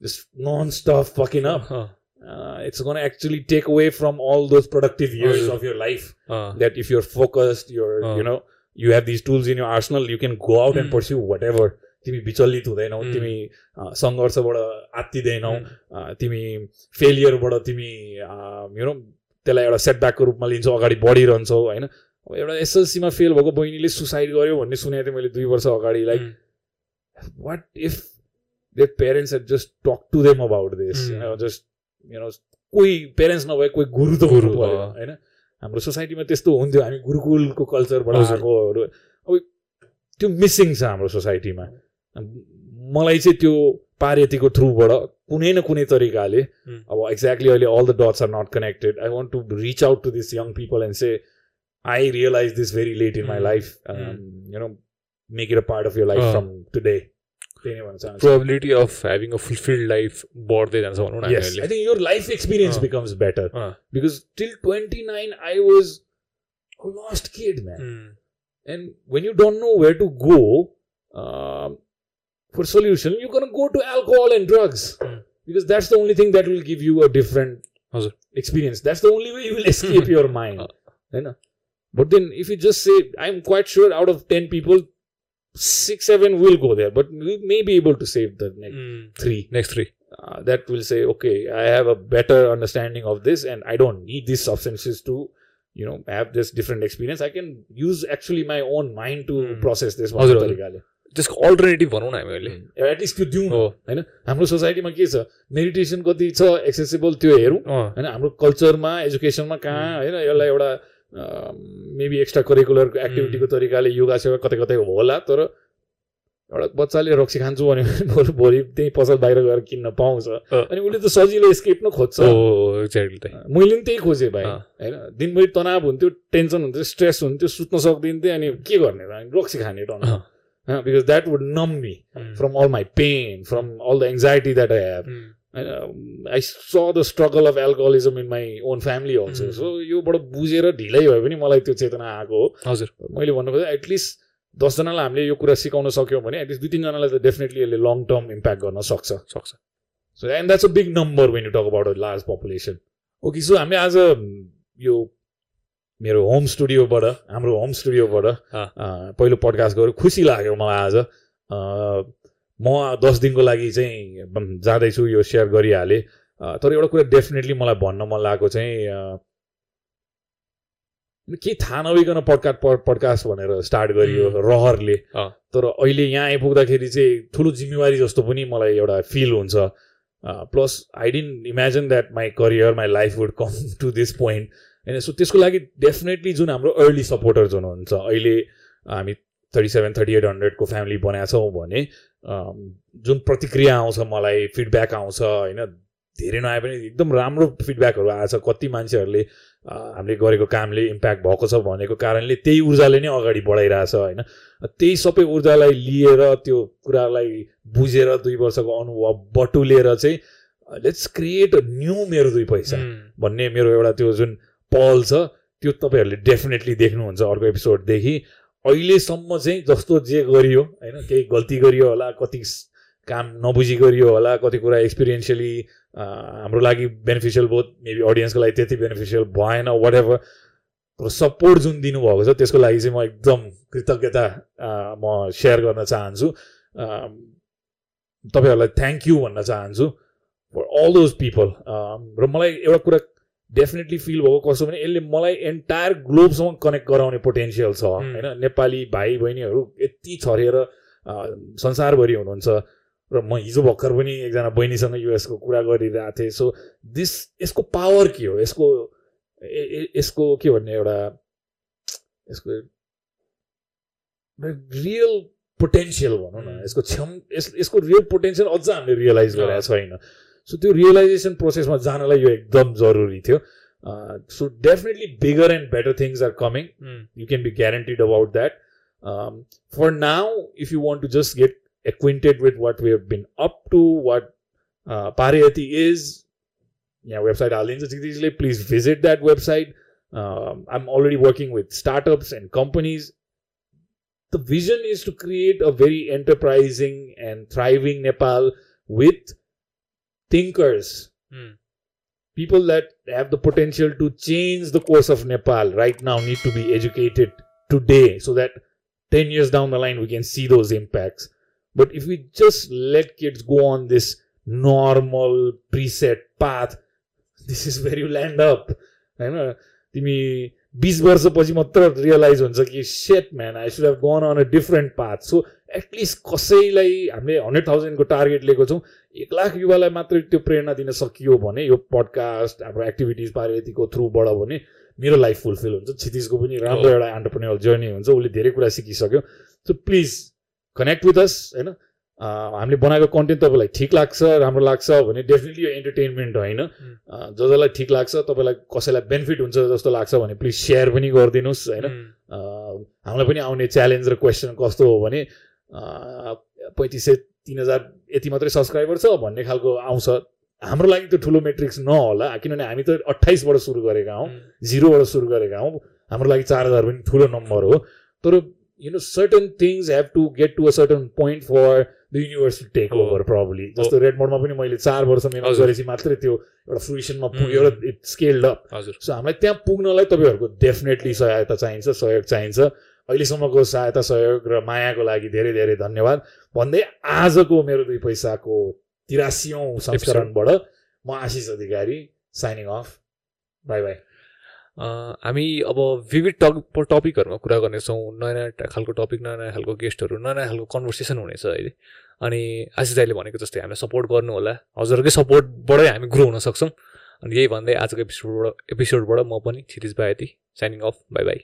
just non-stop fucking up uh-huh. uh, it's going to actually take away from all those productive years uh-huh. of your life uh-huh. that if you're focused you're uh-huh. you know you have these tools in your arsenal you can go out mm. and hmm. pursue whatever तिमी विचलित हुँदैनौ mm. तिमी सङ्घर्षबाट आत्तिँदैनौ mm. तिमी फेलियरबाट तिमी यु नो त्यसलाई एउटा सेटब्याकको रूपमा लिन्छौ अगाडि बढिरहन्छौ होइन अब एउटा एसएलसीमा फेल भएको बहिनीले सुसाइड गर्यो भन्ने सुनेको थिएँ मैले दुई वर्ष अगाडि like what if their parents had just talked to them about this? You know just you know कोही पेरेन्ट्स नभए कोही गुरु त गुरु भयो होइन हाम्रो सोसाइटीमा त्यस्तो हुन्थ्यो हामी गुरुकुलको कल्चरबाट आएकोहरू अब त्यो मिसिङ छ हाम्रो सोसाइटीमा मलाई चाहिँ त्यो पार्यतीको थ्रुबाट कुनै न कुनै तरिकाले अब एक्ज्याक्टली अहिले all the dots are not connected I want to reach out to this young people and say I realize this very late in my life you know make it a part of your life uh, from today. Probability of having a fulfilled life more than someone. Yes, I think your life experience uh, becomes better uh, because till 29, I was a lost kid, man. Mm. And when you don't know where to go um, for solution, you're gonna go to alcohol and drugs mm. because that's the only thing that will give you a different experience. That's the only way you will escape your mind. But then, if you just say, I'm quite sure out of 10 people, six, seven will go there, but we may be able to save the next mm. three. Next three. Uh, that will say, okay, I have a better understanding of this, and I don't need these substances to, you know, have this different experience. I can use actually my own mind to mm. process this one तरिकाले त्यसको अल्टरनेटिभ भनौँ न हामीले एटलिस्ट त्यो दिउँ होइन हाम्रो सोसाइटीमा के छ मेडिटेसन कति छ एक्सेसिबल त्यो हेरौँ होइन हाम्रो कल्चरमा एजुकेसनमा कहाँ होइन यसलाई एउटा मेबी एक्स्ट्रा करिकुलर एक्टिभिटीको तरिकाले योगा सेवा कतै कतै होला तर एउटा बच्चाले रक्सी खान्छु भने भोलि त्यही पसल बाहिर गएर किन्न पाउँछ। अनि उसले त सजिलो स्केप न खोज्छ। मैले पनि त्यही खोजेँ भाइ होइन? दिनभरि तनाव हुन्थ्यो टेन्सन हुन्थ्यो स्ट्रेस हुन्थ्यो सुत्न सक्दिन्थ्यो अनि के गर्ने रक्सी खाने ton. Because that would numb me from all my pain from all the anxiety that I have I saw the struggle of alcoholism in my own family also so योबाट बुझेर ढिलै भयो भने मलाई त्यो चेतना आएको हो। हजुर। मैले भन्नु खोजेँ एटलिस्ट दसजनालाई हामीले यो कुरा सिकाउन सक्यौँ भने एटलिस्ट दुई तिनजनालाई त डेफिनेटली यसले लङ टर्म इम्प्याक्ट गर्न सक्छ। सक्छ। So and that's a big number when you talk about a large population okay so हामीले आज यो मेरो होम स्टुडियोबाट हाम्रो होम स्टुडियोबाट पहिलो पडकास्ट गरेर खुसी लाग्यो मलाई आज। म दस दिनको लागि चाहिँ जाँदैछु यो सेयर गरिहालेँ। तर एउटा कुरा डेफिनेटली मलाई भन्न मन लागेको चाहिँ केही थाहा नभइकन पडकास्ट पडकास्ट भनेर स्टार्ट गरियो रहरले। तर अहिले यहाँ आइपुग्दाखेरि चाहिँ ठुलो जिम्मेवारी जस्तो पनि मलाई एउटा फिल हुन्छ। Plus I didn't imagine that my career my life would come to this point होइन सो त्यसको लागि डेफिनेटली जुन हाम्रो अर्ली सपोर्टर्स हुनुहुन्छ अहिले हामी थर्टी सेभेन थर्टी एट हन्ड्रेडको फ्यामिली बनाएको छौँ भने जुन प्रतिक्रिया आउँछ मलाई फिडब्याक आउँछ होइन धेरै नआए पनि एकदम राम्रो फिडब्याकहरू आएछ। कति मान्छेहरूले हामीले गरेको कामले इम्प्याक्ट भएको छ भनेको कारणले त्यही ऊर्जाले नै अगाडि बढाइरहेछ होइन। त्यही सबै ऊर्जालाई लिएर त्यो कुरालाई बुझेर दुई वर्षको अनुभव बटुलेर चाहिँ लेट्स क्रिएट अ न्यू मेरो दुई पैसा भन्ने मेरो एउटा त्यो जुन पल छ त्यो तपाईँहरूले डेफिनेटली देख्नुहुन्छ अर्को एपिसोडदेखि अहिलेसम्म चाहिँ जस्तो जे गरियो होइन केही गल्ती गरियो होला कति काम नबुझी गरियो होला कति कुरा एक्सपिरियन्सियली हाम्रो लागि बेनिफिसियल बहुत मेबी अडियन्सको लागि त्यति बेनिफिसियल भएन वाट एभर सपोर्ट जुन दिनुभएको छ त्यसको लागि चाहिँ म एकदम कृतज्ञता म सेयर गर्न चाहन्छु। तपाईँहरूलाई थ्याङ्क यू भन्न चाहन्छु। फर अल दोज पिपल र मलाई एउटा कुरा डेफिनेटली फिल भएको कस्तो भने यसले मलाई एन्टायर ग्लोबसम्म कनेक्ट गराउने पोटेन्सियल छ। होइन नेपाली भाइ बहिनीहरू यति छरेर संसारभरि हुनुहुन्छ र म हिजो भर्खर पनि एकजना बहिनीसँग युएसको कुरा गरिरहेको थिएँ। सो दिस यसको पावर के हो? यसको यसको के भन्ने एउटा यसको रियल पोटेन्सियल भनौँ न। यसको क्षम यस यसको रियल पोटेन्सियल अझ हामीले रियलाइज गरेको छैन। सो त्यो रियलाइजेसन प्रोसेसमा जानलाई यो एकदम जरुरी थियो so definitely bigger and better things are coming you can be guaranteed about that for now if you want to just get acquainted with what we have been up to, what uh, Pariyati is, yeah, website Alinza please visit that website. Um, I'm already working with startups and companies. The vision is to create a very enterprising and thriving Nepal with thinkers, hmm. people that have the potential to change the course of Nepal right now need to be educated today so that 10 years down the line we can see those impacts. But if we just let kids go on this normal preset path, this is where you land up. होइन तिमी बिस वर्षपछि मात्र रियलाइज हुन्छ कि shit man I should have gone on a different path so at least कसैलाई हामीले हन्ड्रेड थाउजन्डको टार्गेट लिएको छौँ। एक लाख युवालाई मात्रै त्यो प्रेरणा दिन सकियो भने यो पडकास्ट हाम्रो एक्टिभिटिज पारेतीको थ्रुबाट भने मेरो लाइफ फुलफिल हुन्छ। क्षितिजको पनि राम्रो एउटा एन्टरप्रेन्यर जर्नी हुन्छ उसले धेरै कुरा सिकिसक्यो। So please connect with us होइन? हामीले बनाएको कन्टेन्ट तपाईँलाई ठिक लाग्छ राम्रो लाग्छ भने डेफिनेटली यो इन्टरटेनमेन्ट होइन। ज जसलाई ठिक लाग्छ तपाईँलाई कसैलाई बेनिफिट हुन्छ जस्तो लाग्छ भने प्लिज सेयर पनि गरिदिनुहोस् होइन? हामीलाई पनि आउने च्यालेन्ज र क्वेसन कस्तो हो भने पैँतिस सय तिन हजार यति मात्रै सब्सक्राइबर छ भन्ने खालको आउँछ। हाम्रो लागि त ठुलो मेट्रिक्स नहोला किनभने हामी त अट्ठाइसबाट सुरु गरेका हौँ जिरोबाट सुरु गरेका हौँ। हाम्रो लागि चार हजार पनि ठुलो नम्बर हो। तर know certain things have to get to a certain point for the universe to take over probably जस्तो रेड मोडमा पनि मैले चार वर्ष मेहनत गरेपछि मात्रै त्यो एउटा फ्रुसनमा पुग्यो र इट स्केल्ड अप सो हामीलाई त्यहाँ पुग्नलाई तपाईँहरूको डेफिनेटली सहायता चाहिन्छ सहयोग चाहिन्छ। अहिलेसम्मको सहायता सहयोग र मायाको लागि धेरै धेरै धन्यवाद। भन्दै आजको मेरो दुई पैसाको तिरासियौँ संस्करणबाट म Ashish Adhikari signing off. Bye bye. हामी अब विविध टप टपिकहरूमा कुरा गर्नेछौँ। नयाँ नयाँ खालको टपिक नयाँ नयाँ खालको गेस्टहरू नयाँ नयाँ खालको कन्भर्सेसन हुनेछ अहिले। अनि आशिष दाईले भनेको जस्तै हामीलाई सपोर्ट गर्नु होला हजुरकै सपोर्टबाटै हामी ग्रो हुन सक्छौँ। अनि यही भन्दै आजको एपिसोडबाट एपिसोडबाट म पनि Kshitij Bayati signing off. Bye bye.